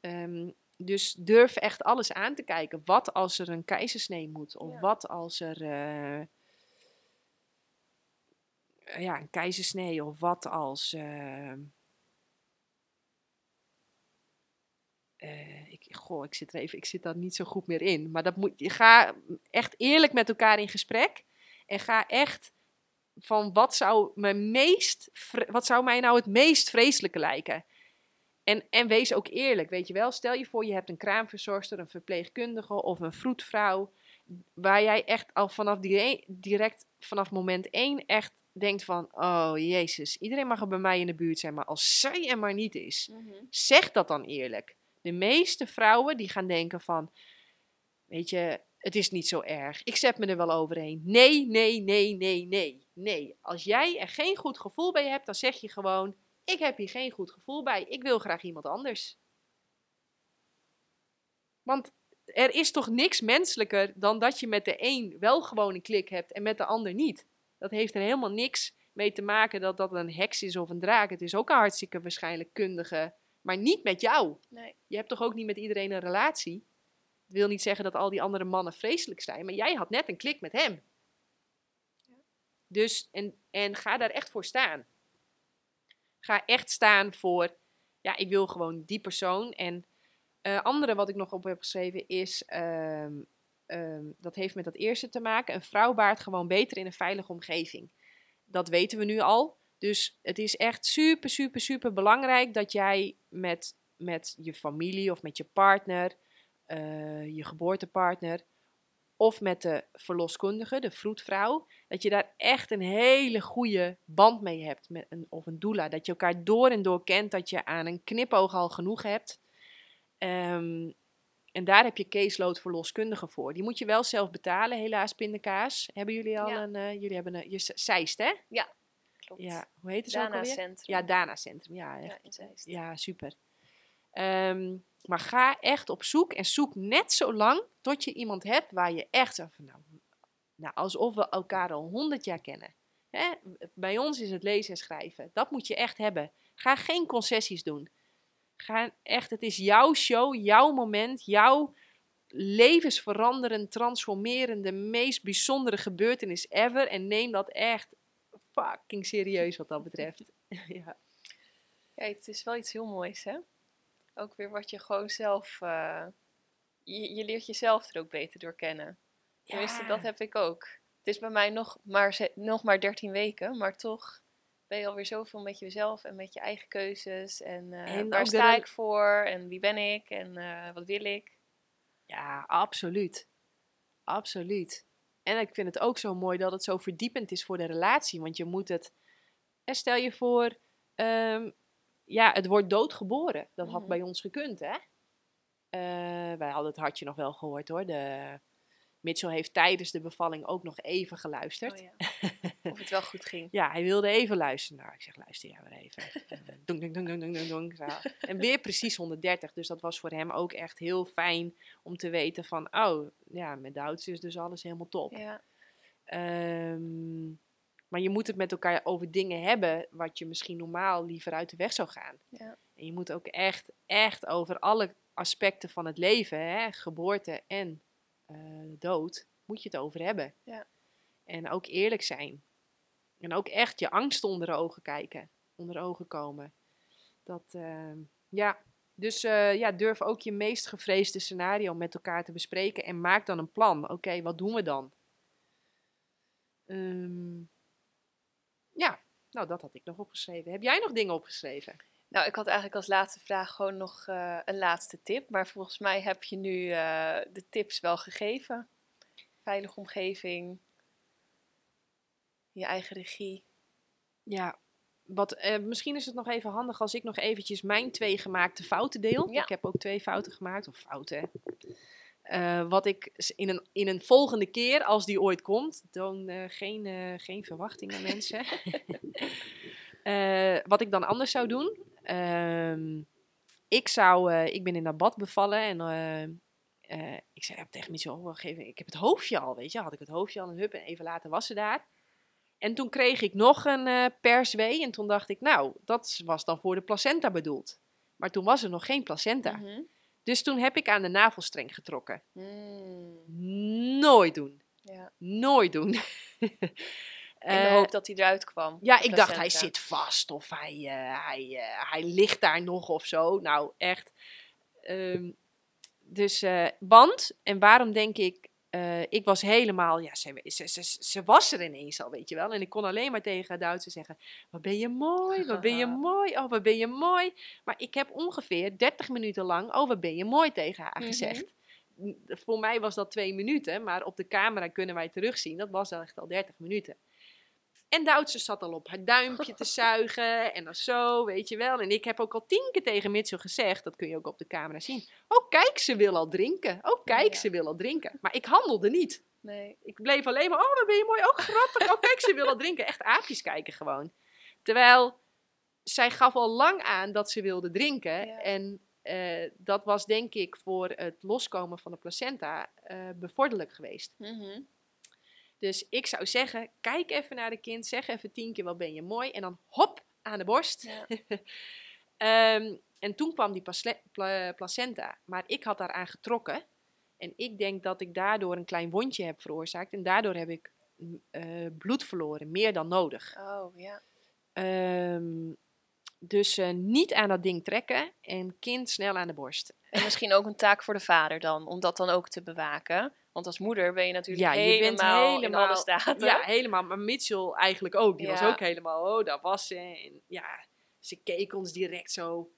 Ehm, dus durf echt alles aan te kijken. Wat als er een keizersnee moet? Of Ja. wat als er eh, ja, een keizersnee? Of wat als... ehm, eh, ik, goh, ik zit er even, ik zit daar niet zo goed meer in. Maar dat moet, ga echt eerlijk met elkaar in gesprek. En ga echt van wat zou, me meest, wat zou mij nou het meest vreselijke lijken? En, en wees ook eerlijk, weet je wel. Stel je voor, je hebt een kraamverzorgster, een verpleegkundige of een vroedvrouw. Waar jij echt al vanaf direct vanaf moment één echt denkt van... Oh, jezus, iedereen mag er bij mij in de buurt zijn, maar als zij er maar niet is... Mhm. Zeg dat dan eerlijk. De meeste vrouwen die gaan denken van, weet je, het is niet zo erg. Ik zet me er wel overheen. Nee, nee, nee, nee, nee, nee. Als jij er geen goed gevoel bij hebt, dan zeg je gewoon, ik heb hier geen goed gevoel bij. Ik wil graag iemand anders. Want er is toch niks menselijker dan dat je met de een wel gewoon een klik hebt en met de ander niet. Dat heeft er helemaal niks mee te maken dat dat een heks is of een draak. Het is ook een hartstikke waarschijnlijk kundige, maar niet met jou. Nee. Je hebt toch ook niet met iedereen een relatie? Dat wil niet zeggen dat al die andere mannen vreselijk zijn, maar jij had net een klik met hem. Dus, en, en ga daar echt voor staan. Ga echt staan voor, ja, ik wil gewoon die persoon. En eh andere wat ik nog op heb geschreven is, ehm, ehm, dat heeft met dat eerste te maken. Een vrouw baart gewoon beter in een veilige omgeving. Dat weten we nu al. Dus het is echt super, super, super belangrijk dat jij met, met je familie of met je partner, eh, je geboortepartner, of met de verloskundige, de vroedvrouw, dat je daar echt een hele goede band mee hebt. Met een, of een doula. Dat je elkaar door en door kent, dat je aan een knipoog al genoeg hebt. Ehm, en daar heb je caseload verloskundige voor. Die moet je wel zelf betalen, helaas pindakaas. Hebben jullie al Ja. een, eh, jullie hebben een, je Zeist hè? Klopt. Ja, hoe heet het ook Dana? Centrum. Ja, Dana Centrum. Ja, echt. Ja, in Zeist. Ja, super. Ehm, maar ga echt op zoek en zoek net zo lang tot je iemand hebt waar je echt van, nou, nou alsof we elkaar al honderd jaar kennen. Hè? Bij ons is het lezen en schrijven. Dat moet je echt hebben. Ga geen concessies doen. Ga echt, het is jouw show, jouw moment, jouw levensveranderend, transformerende, meest bijzondere gebeurtenis ever. En neem dat echt fucking serieus wat dat betreft. [laughs] [laughs] ja. Ja, het is wel iets heel moois, hè? Ook weer wat je gewoon zelf, eh, je, je leert jezelf er ook beter door kennen. Tenminste, Ja. dat heb ik ook. Het is bij mij nog maar, nog maar 13 weken, maar toch ben je alweer zoveel met jezelf en met je eigen keuzes. En, eh, En waar de sta ik voor en wie ben ik en eh, wat wil ik. Ja, absoluut. Absoluut. En ik vind het ook zo mooi dat het zo verdiepend is voor de relatie. Want je moet het. En stel je voor, ehm, ja, het wordt doodgeboren. Dat had Mhm. bij ons gekund, hè? Eh, wij hadden het hartje nog wel gehoord hoor. De, Mitchell heeft tijdens de bevalling ook nog even geluisterd. Oh, ja. Of het wel goed ging. [laughs] Ja, hij wilde even luisteren. Nou, ik zeg, luister jij maar even. [laughs] Zo. En weer precies 130. Dus dat was voor hem ook echt heel fijn om te weten van... Oh, ja, met de oudste is dus alles helemaal top. Ja, Ehm, maar je moet het met elkaar over dingen hebben... wat je misschien normaal liever uit de weg zou gaan. ja. En je moet ook echt, echt over alle aspecten van het leven... Hè, geboorte en eh, dood... moet je het over hebben. Ja. En ook eerlijk zijn. En ook echt je angst onder ogen kijken. Onder ogen komen. Dat, ehm, ja. Dus eh, ja, durf ook je meest gevreesde scenario met elkaar te bespreken. En maak dan een plan. Oké, wat doen we dan? Ehm, ja, nou dat had ik nog opgeschreven. Heb jij nog dingen opgeschreven? Nou, ik had eigenlijk als laatste vraag gewoon nog eh, een laatste tip. Maar volgens mij heb je nu eh, de tips wel gegeven. Veilige omgeving. Je eigen regie. Ja, wat, eh, misschien is het nog even handig als ik nog eventjes mijn twee gemaakte fouten deel. Ja. Ik heb ook twee fouten gemaakt, of fouten. Wat ik in een, in een volgende keer, als die ooit komt, dan geen, geen verwachtingen mensen. [laughs] Wat ik dan anders zou doen. Ehm, ik zou, eh, ik ben in dat bad bevallen en eh, eh, ik zei ja, tegen Mitchell, oh, geef, ik heb het hoofdje al, weet je. Had ik het hoofdje al en hup en even later was ze daar. En toen kreeg ik nog een perswee en toen dacht ik, nou, dat was dan voor de placenta bedoeld. Maar toen was er nog geen placenta. Mhm. Dus toen heb ik aan de navelstreng getrokken. Mm, Nooit doen. ja. Nooit doen. [laughs] In de Eh, hoop dat hij eruit kwam. ja, ik dacht hij zit vast of hij, eh, hij, eh, hij ligt daar nog of zo. Nou, echt. Ehm, dus eh, band. En waarom denk ik, ik was helemaal, ja, ze, ze, ze, ze was er ineens al, weet je wel. En ik kon alleen maar tegen Duitsers zeggen, wat ben je mooi, wat ben je [laughs] mooi, oh, wat ben je mooi. Maar ik heb ongeveer 30 minuten lang, oh, wat ben je mooi tegen haar Mhm. gezegd. Voor mij was dat twee minuten, maar op de camera kunnen wij terugzien, dat was echt al 30 minuten. En Duitse zat al op haar duimpje te [laughs] zuigen en dan zo, weet je wel. En ik heb ook al tien keer tegen Mitchell gezegd, dat kun je ook op de camera zien. Oh, kijk, ze wil al drinken. Oh, kijk, Ja. ze wil al drinken. Maar ik handelde niet. Nee. Ik bleef alleen maar, oh, wat ben je mooi. Oh, grappig. Oh, kijk, ze wil al drinken. Echt aapjes kijken gewoon. Terwijl, zij gaf al lang aan dat ze wilde drinken. Ja. En eh, dat was denk ik voor het loskomen van de placenta eh, bevorderlijk geweest. Mhm. Dus ik zou zeggen, kijk even naar de kind, zeg even tien keer wat ben je mooi en dan hop aan de borst. Ja. [laughs] Ehm, en toen kwam die pla- placenta, maar ik had daaraan getrokken. En ik denk dat ik daardoor een klein wondje heb veroorzaakt en daardoor heb ik eh, bloed verloren, meer dan nodig. Oh, ja. Ehm, dus eh, niet aan dat ding trekken en kind snel aan de borst. En misschien ook een taak voor de vader dan, om dat dan ook te bewaken. Want als moeder ben je natuurlijk Ja, je helemaal, bent helemaal in alle staten. Ja, helemaal. Maar Mitchell eigenlijk ook. Die was ook helemaal, oh, daar was ze. En ja, ze keek ons direct zo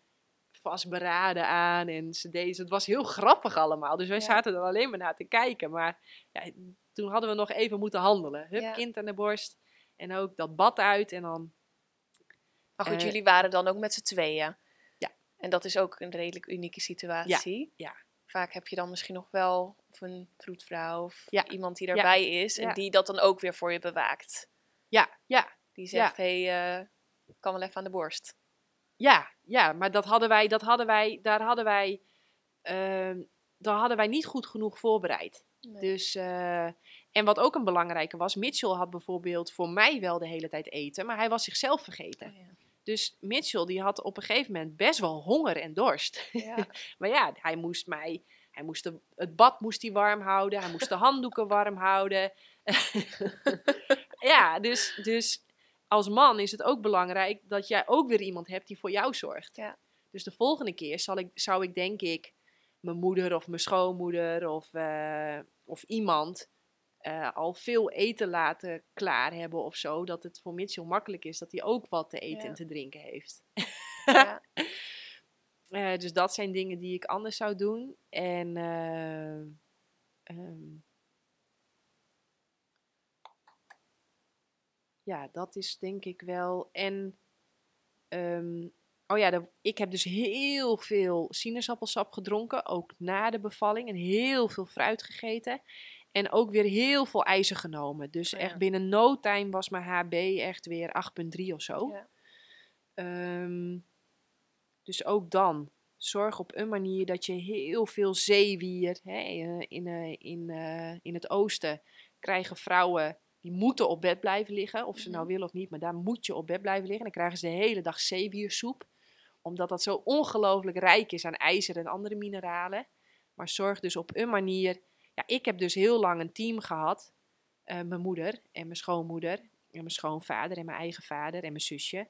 vastberaden aan. En ze deed, het was heel grappig allemaal. Dus wij Ja. zaten er alleen maar naar te kijken. Maar ja, toen hadden we nog even moeten handelen. Hup, kind aan de borst. En ook dat bad uit. En dan, Maar goed, Eh, jullie waren dan ook met z'n tweeën. Ja. En dat is ook een redelijk unieke situatie. ja. Vaak heb je dan misschien nog wel of een vroedvrouw of Ja. iemand die daarbij is. En die dat dan ook weer voor je bewaakt. ja, ja, Die zegt, hé, hey, eh, kan wel even aan de borst. Ja, ja, maar dat hadden wij, dat hadden wij, daar hadden wij, ehm, daar hadden wij niet goed genoeg voorbereid. Nee. Dus, eh, en wat ook een belangrijke was, Mitchell had bijvoorbeeld voor mij wel de hele tijd eten, maar hij was zichzelf vergeten. Oh, ja. Dus Mitchell die had op een gegeven moment best wel honger en dorst. Ja. [laughs] maar ja, hij moest mij, hij moest de, het bad moest hij warm houden, hij moest de handdoeken [laughs] warm houden. [laughs] ja, dus, dus als man is het ook belangrijk dat jij ook weer iemand hebt die voor jou zorgt. Ja. Dus de volgende keer zal ik, zou ik denk ik mijn moeder of mijn schoonmoeder of, eh, of iemand eh, al veel eten laten klaar hebben of zo. Dat het voor Mitchell makkelijk is dat hij ook wat te eten Ja. en te drinken heeft. Ja. [laughs] Eh, dus dat zijn dingen die ik anders zou doen. En eh, ehm, ja, dat is denk ik wel. En ehm, oh ja, de- ik heb dus heel veel sinaasappelsap gedronken, ook na de bevalling. En heel veel fruit gegeten. En ook weer heel veel ijzer genomen. Dus Oh ja. echt binnen no time was mijn HB echt weer 8,3 of zo. Ja. Ehm, dus ook dan, zorg op een manier dat je heel veel zeewier. Hè, in, eh, in, eh, in het oosten krijgen vrouwen, die moeten op bed blijven liggen. Of ze nou Mhm. willen of niet, maar daar moet je op bed blijven liggen. Dan krijgen ze de hele dag zeewiersoep. Omdat dat zo ongelooflijk rijk is aan ijzer en andere mineralen. Maar zorg dus op een manier... Ja, ik heb dus heel lang een team gehad. eh, mijn moeder en mijn schoonmoeder en mijn schoonvader en mijn eigen vader en mijn zusje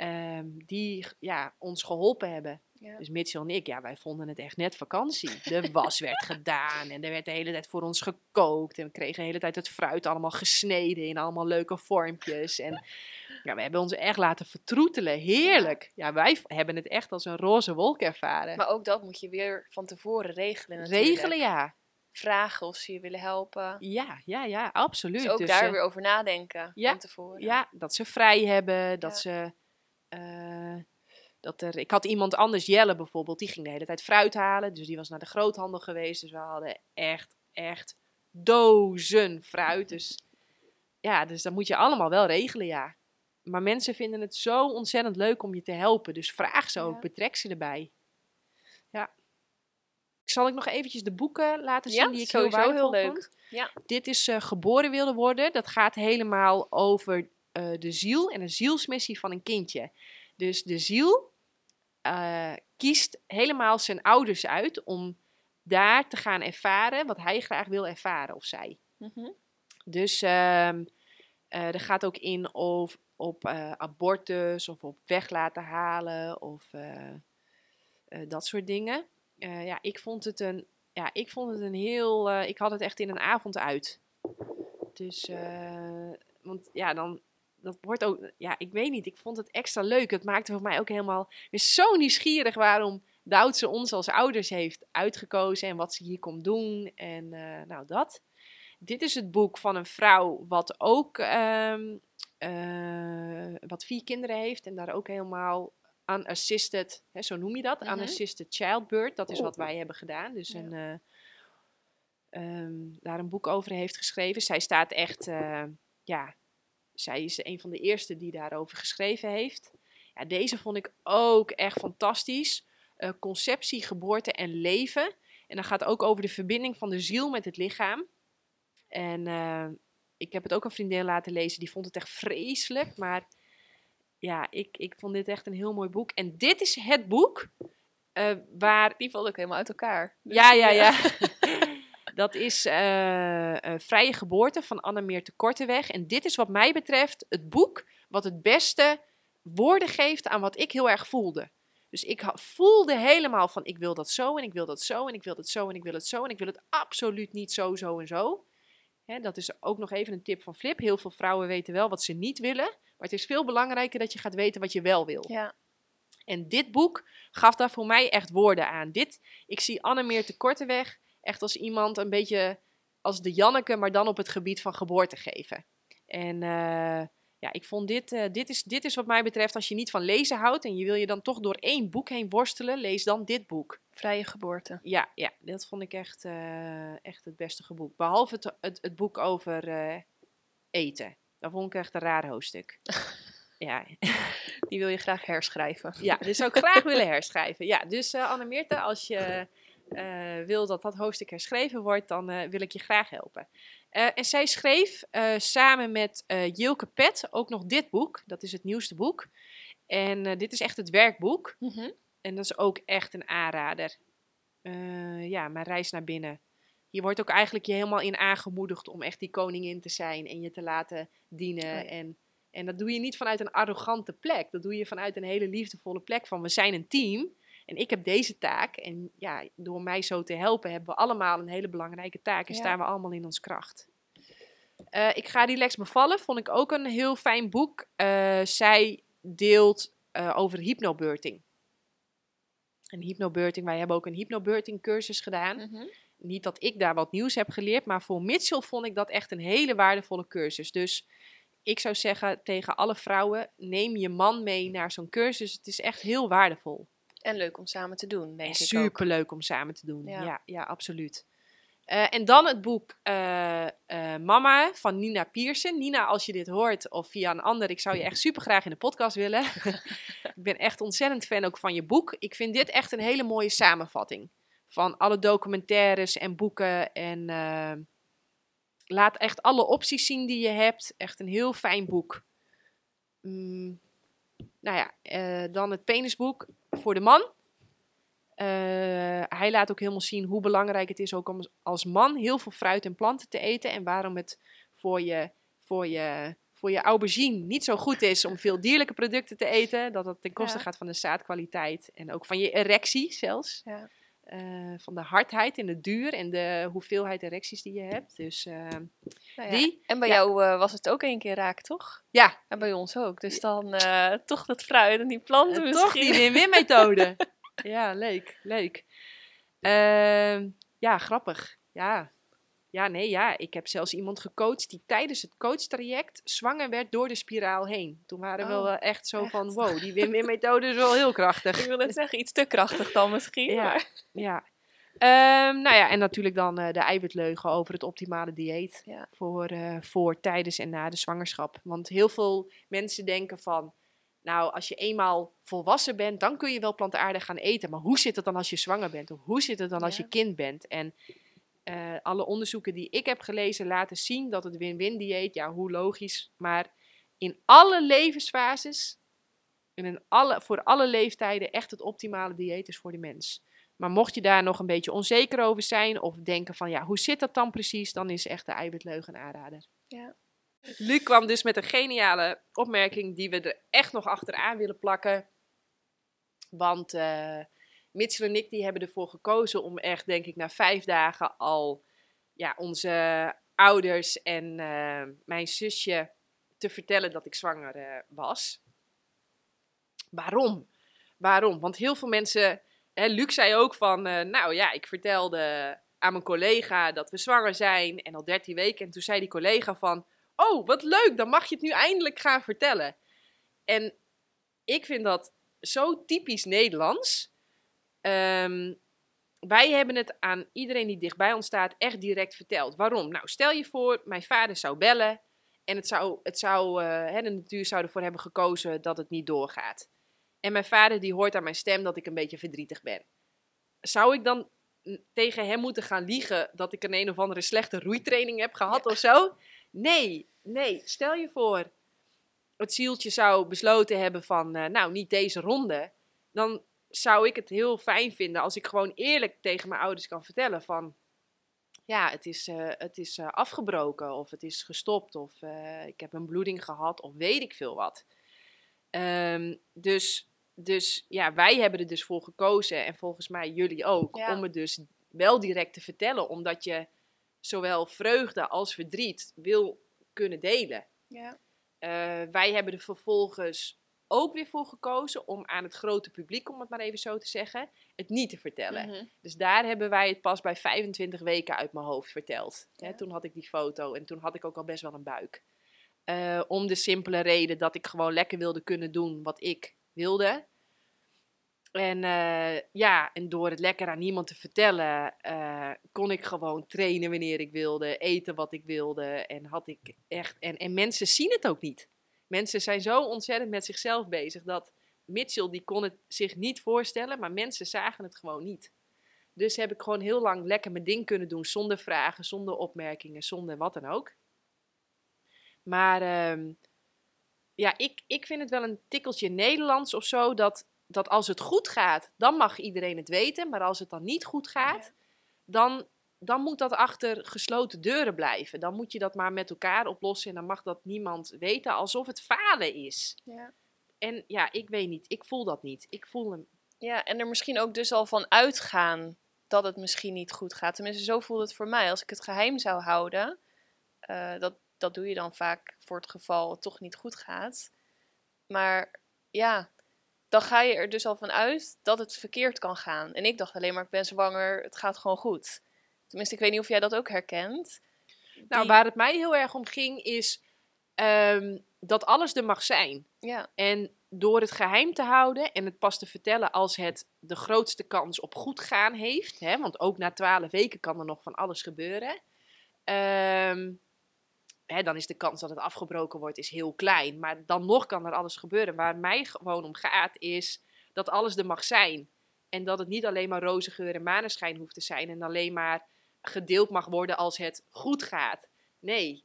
ehm, die ja, ons geholpen hebben. Ja. Dus Mitchell en ik, ja, wij vonden het echt net vakantie. De was werd gedaan en er werd de hele tijd voor ons gekookt. En we kregen de hele tijd het fruit allemaal gesneden in allemaal leuke vormpjes. En ja, we hebben ons echt laten vertroetelen. Heerlijk. Ja, wij hebben het echt als een roze wolk ervaren. Maar ook dat moet je weer van tevoren regelen natuurlijk. Regelen, ja. Vragen of ze je willen helpen. Ja, ja, ja, absoluut. Dus ook Dus, daar eh, weer over nadenken ja, van tevoren. Ja, dat ze vrij hebben, dat Ja. ze... eh, dat er, ik had iemand anders, Jelle bijvoorbeeld, die ging de hele tijd fruit halen. Dus die was naar de groothandel geweest. Dus we hadden echt, echt dozen fruit. Dus ja, dus dat moet je allemaal wel regelen, ja. Maar mensen vinden het zo ontzettend leuk om je te helpen. Dus vraag ze ook, Ja. betrek ze erbij. Ja. Zal ik nog eventjes de boeken laten zien Ja, die ik sowieso heel, leuk. vond? Ja. Dit is eh, Geboren wilde worden. Dat gaat helemaal over eh, de ziel en de zielsmissie van een kindje. Dus de ziel eh, kiest helemaal zijn ouders uit om daar te gaan ervaren wat hij graag wil ervaren of zij. Mhm. Dus ehm eh, er gaat ook in of, op abortus of op weg laten halen of dat soort dingen. Ja, ik vond het een, ja, ik vond het een heel, ik had het echt in een avond uit. Dus, want ja, dan, dat wordt ook, ja, ik weet niet, ik vond het extra leuk. Het maakte voor mij ook helemaal weer zo nieuwsgierig waarom Doutse ons als ouders heeft uitgekozen en wat ze hier komt doen en eh, nou dat. Dit is het boek van een vrouw wat ook ehm, eh, wat vier kinderen heeft en daar ook helemaal unassisted, hè, zo noem je dat, Mhm. unassisted childbirth. Dat is wat wij hebben gedaan. Dus Ja. een, eh, ehm, daar een boek over heeft geschreven. Zij staat echt, eh, ja, zij is een van de eerste die daarover geschreven heeft. Ja, deze vond ik ook echt fantastisch. Eh, conceptie, geboorte en leven. En dan gaat ook over de verbinding van de ziel met het lichaam. En eh, ik heb het ook een vriendin laten lezen, die vond het echt vreselijk. Maar ja, ik, ik vond dit echt een heel mooi boek. En dit is het boek eh, waar Die valt ook helemaal uit elkaar. Dus ja, ja, ja. [laughs] Dat is eh, eh, Vrije Geboorte van Annemeer te Korteweg. En dit is wat mij betreft het boek wat het beste woorden geeft aan wat ik heel erg voelde. Dus ik voelde helemaal van ik wil dat zo en ik wil dat zo en ik wil dat zo en ik wil het zo en ik wil het absoluut niet zo, zo en zo. Hè, dat is ook nog even een tip van Flip. Heel veel vrouwen weten wel wat ze niet willen. Maar het is veel belangrijker dat je gaat weten wat je wel wil. ja. En dit boek gaf daar voor mij echt woorden aan. Dit, ik zie Annemeer te Korteweg echt als iemand een beetje als de Janneke, maar dan op het gebied van geboorte geven. En eh, ja, ik vond dit, eh, dit, is, dit is wat mij betreft, als je niet van lezen houdt en je wil je dan toch door één boek heen worstelen, lees dan dit boek. Vrije geboorte. Ja, ja dat vond ik echt, eh, echt het beste boek. Behalve het, het, het boek over eten. Dat vond ik echt een raar hoofdstuk. [laughs] ja, Die wil je graag herschrijven. ja, dus zou ik graag willen herschrijven. Ja, dus Anne Meerte, als je eh, wil dat dat hoofdstuk herschreven wordt, dan eh, wil ik je graag helpen. Eh, en zij schreef samen met Jilke Pet ook nog dit boek. Dat is het nieuwste boek. En dit is echt het werkboek. Mhm. En dat is ook echt een aanrader. Ja, mijn reis naar binnen. Hier wordt ook eigenlijk je helemaal in aangemoedigd om echt die koningin te zijn en je te laten dienen. En, en dat doe je niet vanuit een arrogante plek. Dat doe je vanuit een hele liefdevolle plek van we zijn een team. En ik heb deze taak. En ja, door mij zo te helpen hebben we allemaal een hele belangrijke taak. En Ja. staan we allemaal in ons kracht. Eh, ik ga Relax bevallen. Vond ik ook een heel fijn boek. Eh, zij deelt eh, over hypnobirthing. En hypnobirthing, wij hebben ook een hypnobirthing cursus gedaan. Mhm. Niet dat ik daar wat nieuws heb geleerd, maar voor Mitchell vond ik dat echt een hele waardevolle cursus. Dus ik zou zeggen tegen alle vrouwen, neem je man mee naar zo'n cursus. Het is echt heel waardevol. En leuk om samen te doen, denk En ik ook. superleuk om samen te doen. Ja. Ja, ja, absoluut. Eh, en dan het boek eh, eh, Mama van Nina Piersen. Nina, als je dit hoort of via een ander, ik zou je echt super graag in de podcast willen. [laughs] ik ben echt ontzettend fan ook van je boek. Ik vind dit echt een hele mooie samenvatting van alle documentaires en boeken. En laat echt alle opties zien die je hebt. Echt een heel fijn boek. Mm, nou ja, dan het penisboek voor de man. Eh, hij laat ook helemaal zien hoe belangrijk het is ook om als man heel veel fruit en planten te eten. En waarom het voor je, voor je, voor je aubergine niet zo goed is om veel dierlijke producten te eten. Dat dat ten koste Ja. gaat van de zaadkwaliteit en ook van je erectie zelfs. Ja. Eh, van de hardheid en de duur en de hoeveelheid erecties die je hebt. Dus eh, Nou ja. die, En bij Ja. jou eh, was het ook één keer raak, toch? ja, En bij ons ook. Dus dan eh, toch dat fruit en die planten Eh, toch misschien. die win-win methode. [laughs] ja, leuk, leuk. Ehm, ja, grappig. Ja. Ja, nee, ja. Ik heb zelfs iemand gecoacht die tijdens het coachtraject zwanger werd door de spiraal heen. Toen waren we Oh, wel echt zo echt? van, wow, die win-win methode is wel heel krachtig. Ik wil net zeggen, iets te krachtig dan misschien. Ja. maar- Ja. Ehm, nou ja, en natuurlijk dan eh, de eiwitleugen over het optimale dieet Ja. voor, eh, voor tijdens en na de zwangerschap. Want heel veel mensen denken van, nou, als je eenmaal volwassen bent, dan kun je wel plantaardig gaan eten. Maar hoe zit het dan als je zwanger bent? Of hoe zit het dan als je kind bent? En eh, alle onderzoeken die ik heb gelezen laten zien dat het win-win dieet, ja, hoe logisch, maar in alle levensfases en in alle, voor alle leeftijden echt het optimale dieet is voor de mens. Maar mocht je daar nog een beetje onzeker over zijn of denken van ja, hoe zit dat dan precies, dan is echt de eiwitleugen aanrader. Ja. Luc kwam dus met een geniale opmerking die we er echt nog achteraan willen plakken. Want eh Mitchell en ik die hebben ervoor gekozen om echt, denk ik, na vijf dagen al ja, onze ouders en eh, mijn zusje te vertellen dat ik zwanger eh, was. Waarom? Waarom? Want heel veel mensen, hè, Luc zei ook van, eh, nou ja, ik vertelde aan mijn collega dat we zwanger zijn en al 13 weken. En toen zei die collega van, oh wat leuk, dan mag je het nu eindelijk gaan vertellen. En ik vind dat zo typisch Nederlands. Ehm, wij hebben het aan iedereen die dichtbij ons staat echt direct verteld. Waarom? Nou, stel je voor, mijn vader zou bellen en het zou, het zou, hè, de natuur zou ervoor hebben gekozen dat het niet doorgaat. En mijn vader die hoort aan mijn stem dat ik een beetje verdrietig ben. Zou ik dan tegen hem moeten gaan liegen dat ik een een of andere slechte roeitraining heb gehad of zo? Nee, nee. Stel je voor, het zieltje zou besloten hebben van, eh, nou, niet deze ronde. Dan zou ik het heel fijn vinden als ik gewoon eerlijk tegen mijn ouders kan vertellen van, ja, het is, eh, het is eh, afgebroken of het is gestopt of eh, ik heb een bloeding gehad of weet ik veel wat. Ehm, dus, dus ja, wij hebben er dus voor gekozen en volgens mij jullie ook, Ja. om het dus wel direct te vertellen, omdat je zowel vreugde als verdriet wil kunnen delen. Ja. Wij hebben er vervolgens ook weer voor gekozen om aan het grote publiek, om het maar even zo te zeggen, het niet te vertellen. Mhm. Dus daar hebben wij het pas bij 25 weken uit mijn hoofd verteld. Hè, toen had ik die foto en toen had ik ook al best wel een buik. Eh, om de simpele reden dat ik gewoon lekker wilde kunnen doen wat ik wilde. En eh, ja, en door het lekker aan niemand te vertellen, eh, kon ik gewoon trainen wanneer ik wilde, eten wat ik wilde. En had ik echt. En, en mensen zien het ook niet. Mensen zijn zo ontzettend met zichzelf bezig dat Mitchell die kon het zich niet voorstellen, maar mensen zagen het gewoon niet. Dus heb ik gewoon heel lang lekker mijn ding kunnen doen zonder vragen, zonder opmerkingen, zonder wat dan ook. Maar ehm, ja, ik, ik vind het wel een tikkeltje Nederlands of zo dat, dat als het goed gaat, dan mag iedereen het weten. Maar als het dan niet goed gaat, dan, dan moet dat achter gesloten deuren blijven. Dan moet je dat maar met elkaar oplossen en dan mag dat niemand weten alsof het falen is. Ja. En ja, ik weet niet, ik voel dat niet. Ik voel, een, Ja, en er misschien ook dus al van uitgaan dat het misschien niet goed gaat. Tenminste, zo voelt het voor mij. Als ik het geheim zou houden, uh, dat, dat doe je dan vaak voor het geval het toch niet goed gaat. Maar ja, dan ga je er dus al van uit dat het verkeerd kan gaan. En ik dacht alleen maar, ik ben zwanger, het gaat gewoon goed. Tenminste, ik weet niet of jij dat ook herkent. Nou, waar het mij heel erg om ging, is ehm, dat alles er mag zijn. Ja. En door het geheim te houden en het pas te vertellen als het de grootste kans op goed gaan heeft, hè, want ook na twaalf weken kan er nog van alles gebeuren, ehm, hè, dan is de kans dat het afgebroken wordt is heel klein. Maar dan nog kan er alles gebeuren. Waar mij gewoon om gaat is dat alles er mag zijn. En dat het niet alleen maar roze geur en maneschijn hoeft te zijn en alleen maar gedeeld mag worden als het goed gaat. Nee,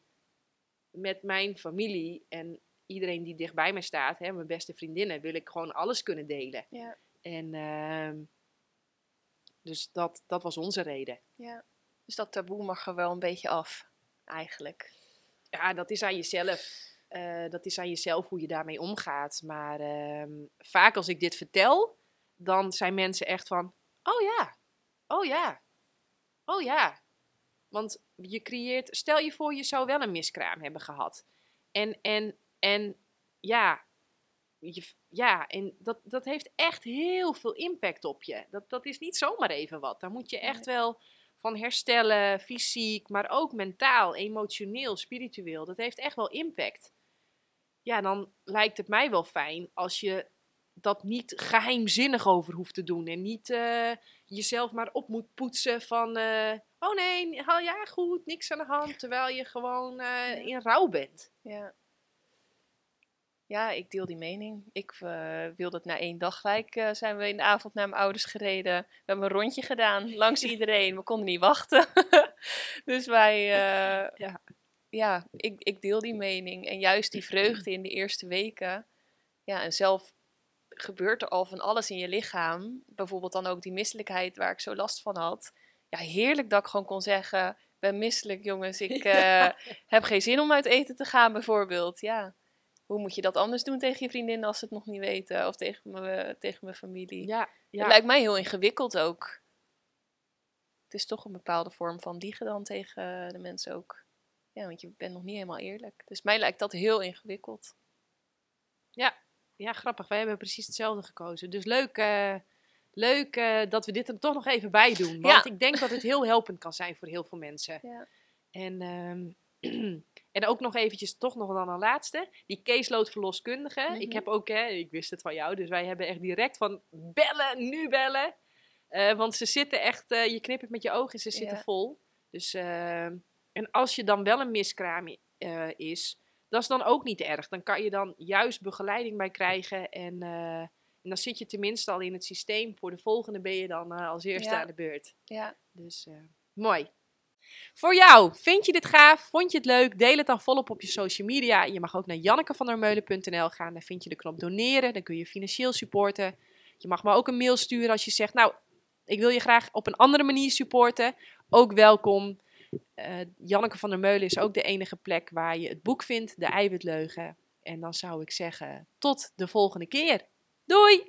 met mijn familie en iedereen die dichtbij mij staat, hè, mijn beste vriendinnen, wil ik gewoon alles kunnen delen. Ja. En uh, dus dat, dat was onze reden. Ja. Dus dat taboe mag er wel een beetje af, eigenlijk. Ja, dat is aan jezelf. Uh, dat is aan jezelf hoe je daarmee omgaat. Maar uh, vaak als ik dit vertel, dan zijn mensen echt van: Oh ja, oh ja, oh ja. Want je creëert, stel je voor, je zou wel een miskraam hebben gehad. En, en en ja, je, ja en dat, dat heeft echt heel veel impact op je. Dat, dat is niet zomaar even wat. Daar moet je echt wel van herstellen, fysiek, maar ook mentaal, emotioneel, spiritueel. Dat heeft echt wel impact. Ja, dan lijkt het mij wel fijn als je dat niet geheimzinnig over hoeft te doen. En niet uh, jezelf maar op moet poetsen van... Uh, oh nee, ja goed, niks aan de hand. Terwijl je gewoon uh, in rouw bent. Ja. Ja, ik deel die mening. Ik wilde het na één dag gelijk. Zijn we in de avond naar mijn ouders gereden. We hebben een rondje gedaan langs [laughs] iedereen. We konden niet wachten. [laughs] dus wij. [laughs] Ja, ja ik, ik deel die mening. En juist die vreugde in de eerste weken. Ja, en zelf gebeurt er al van alles in je lichaam. Bijvoorbeeld dan ook die misselijkheid waar ik zo last van had. Ja, heerlijk dat ik gewoon kon zeggen: ben misselijk, jongens. Ik [laughs] heb geen zin om uit eten te gaan, bijvoorbeeld. Ja hoe moet je dat anders doen tegen je vriendin als ze het nog niet weten? Of tegen, me, tegen mijn familie? Ja, ja. Het lijkt mij heel ingewikkeld ook. Het is toch een bepaalde vorm van liegen dan tegen de mensen ook. Ja, want je bent nog niet helemaal eerlijk. Dus mij lijkt dat heel ingewikkeld. Ja, ja grappig. Wij hebben precies hetzelfde gekozen. Dus leuk, uh, leuk uh, dat we dit er toch nog even bij doen. Want ja. ik denk dat het heel helpend kan zijn voor heel veel mensen. Ja. En... Um, [clears throat] En ook nog eventjes, toch nog dan een laatste. Die caseload verloskundige. Ik mhm. heb ook, hè, ik wist het van jou, dus wij hebben echt direct van bellen, nu bellen. Uh, want ze zitten echt, je knippert met je ogen en ze zitten vol. Dus, uh, en als je dan wel een miskraam is, dat is dan ook niet erg. Dan kan je dan juist begeleiding bij krijgen. En, en dan zit je tenminste al in het systeem. Voor de volgende ben je dan als eerste ja. aan de beurt. Ja. Dus mooi. Voor jou, vind je dit gaaf? Vond je het leuk? Deel het dan volop op je social media. Je mag ook naar jannekevandermeulen.nl gaan. Daar vind je de knop doneren. Dan kun je financieel supporten. Je mag me ook een mail sturen als je zegt, nou, ik wil je graag op een andere manier supporten. Ook welkom. Uh, Janneke van der Meulen is ook de enige plek waar je het boek vindt, De Eiwitleugen. En dan zou ik zeggen, tot de volgende keer. Doei!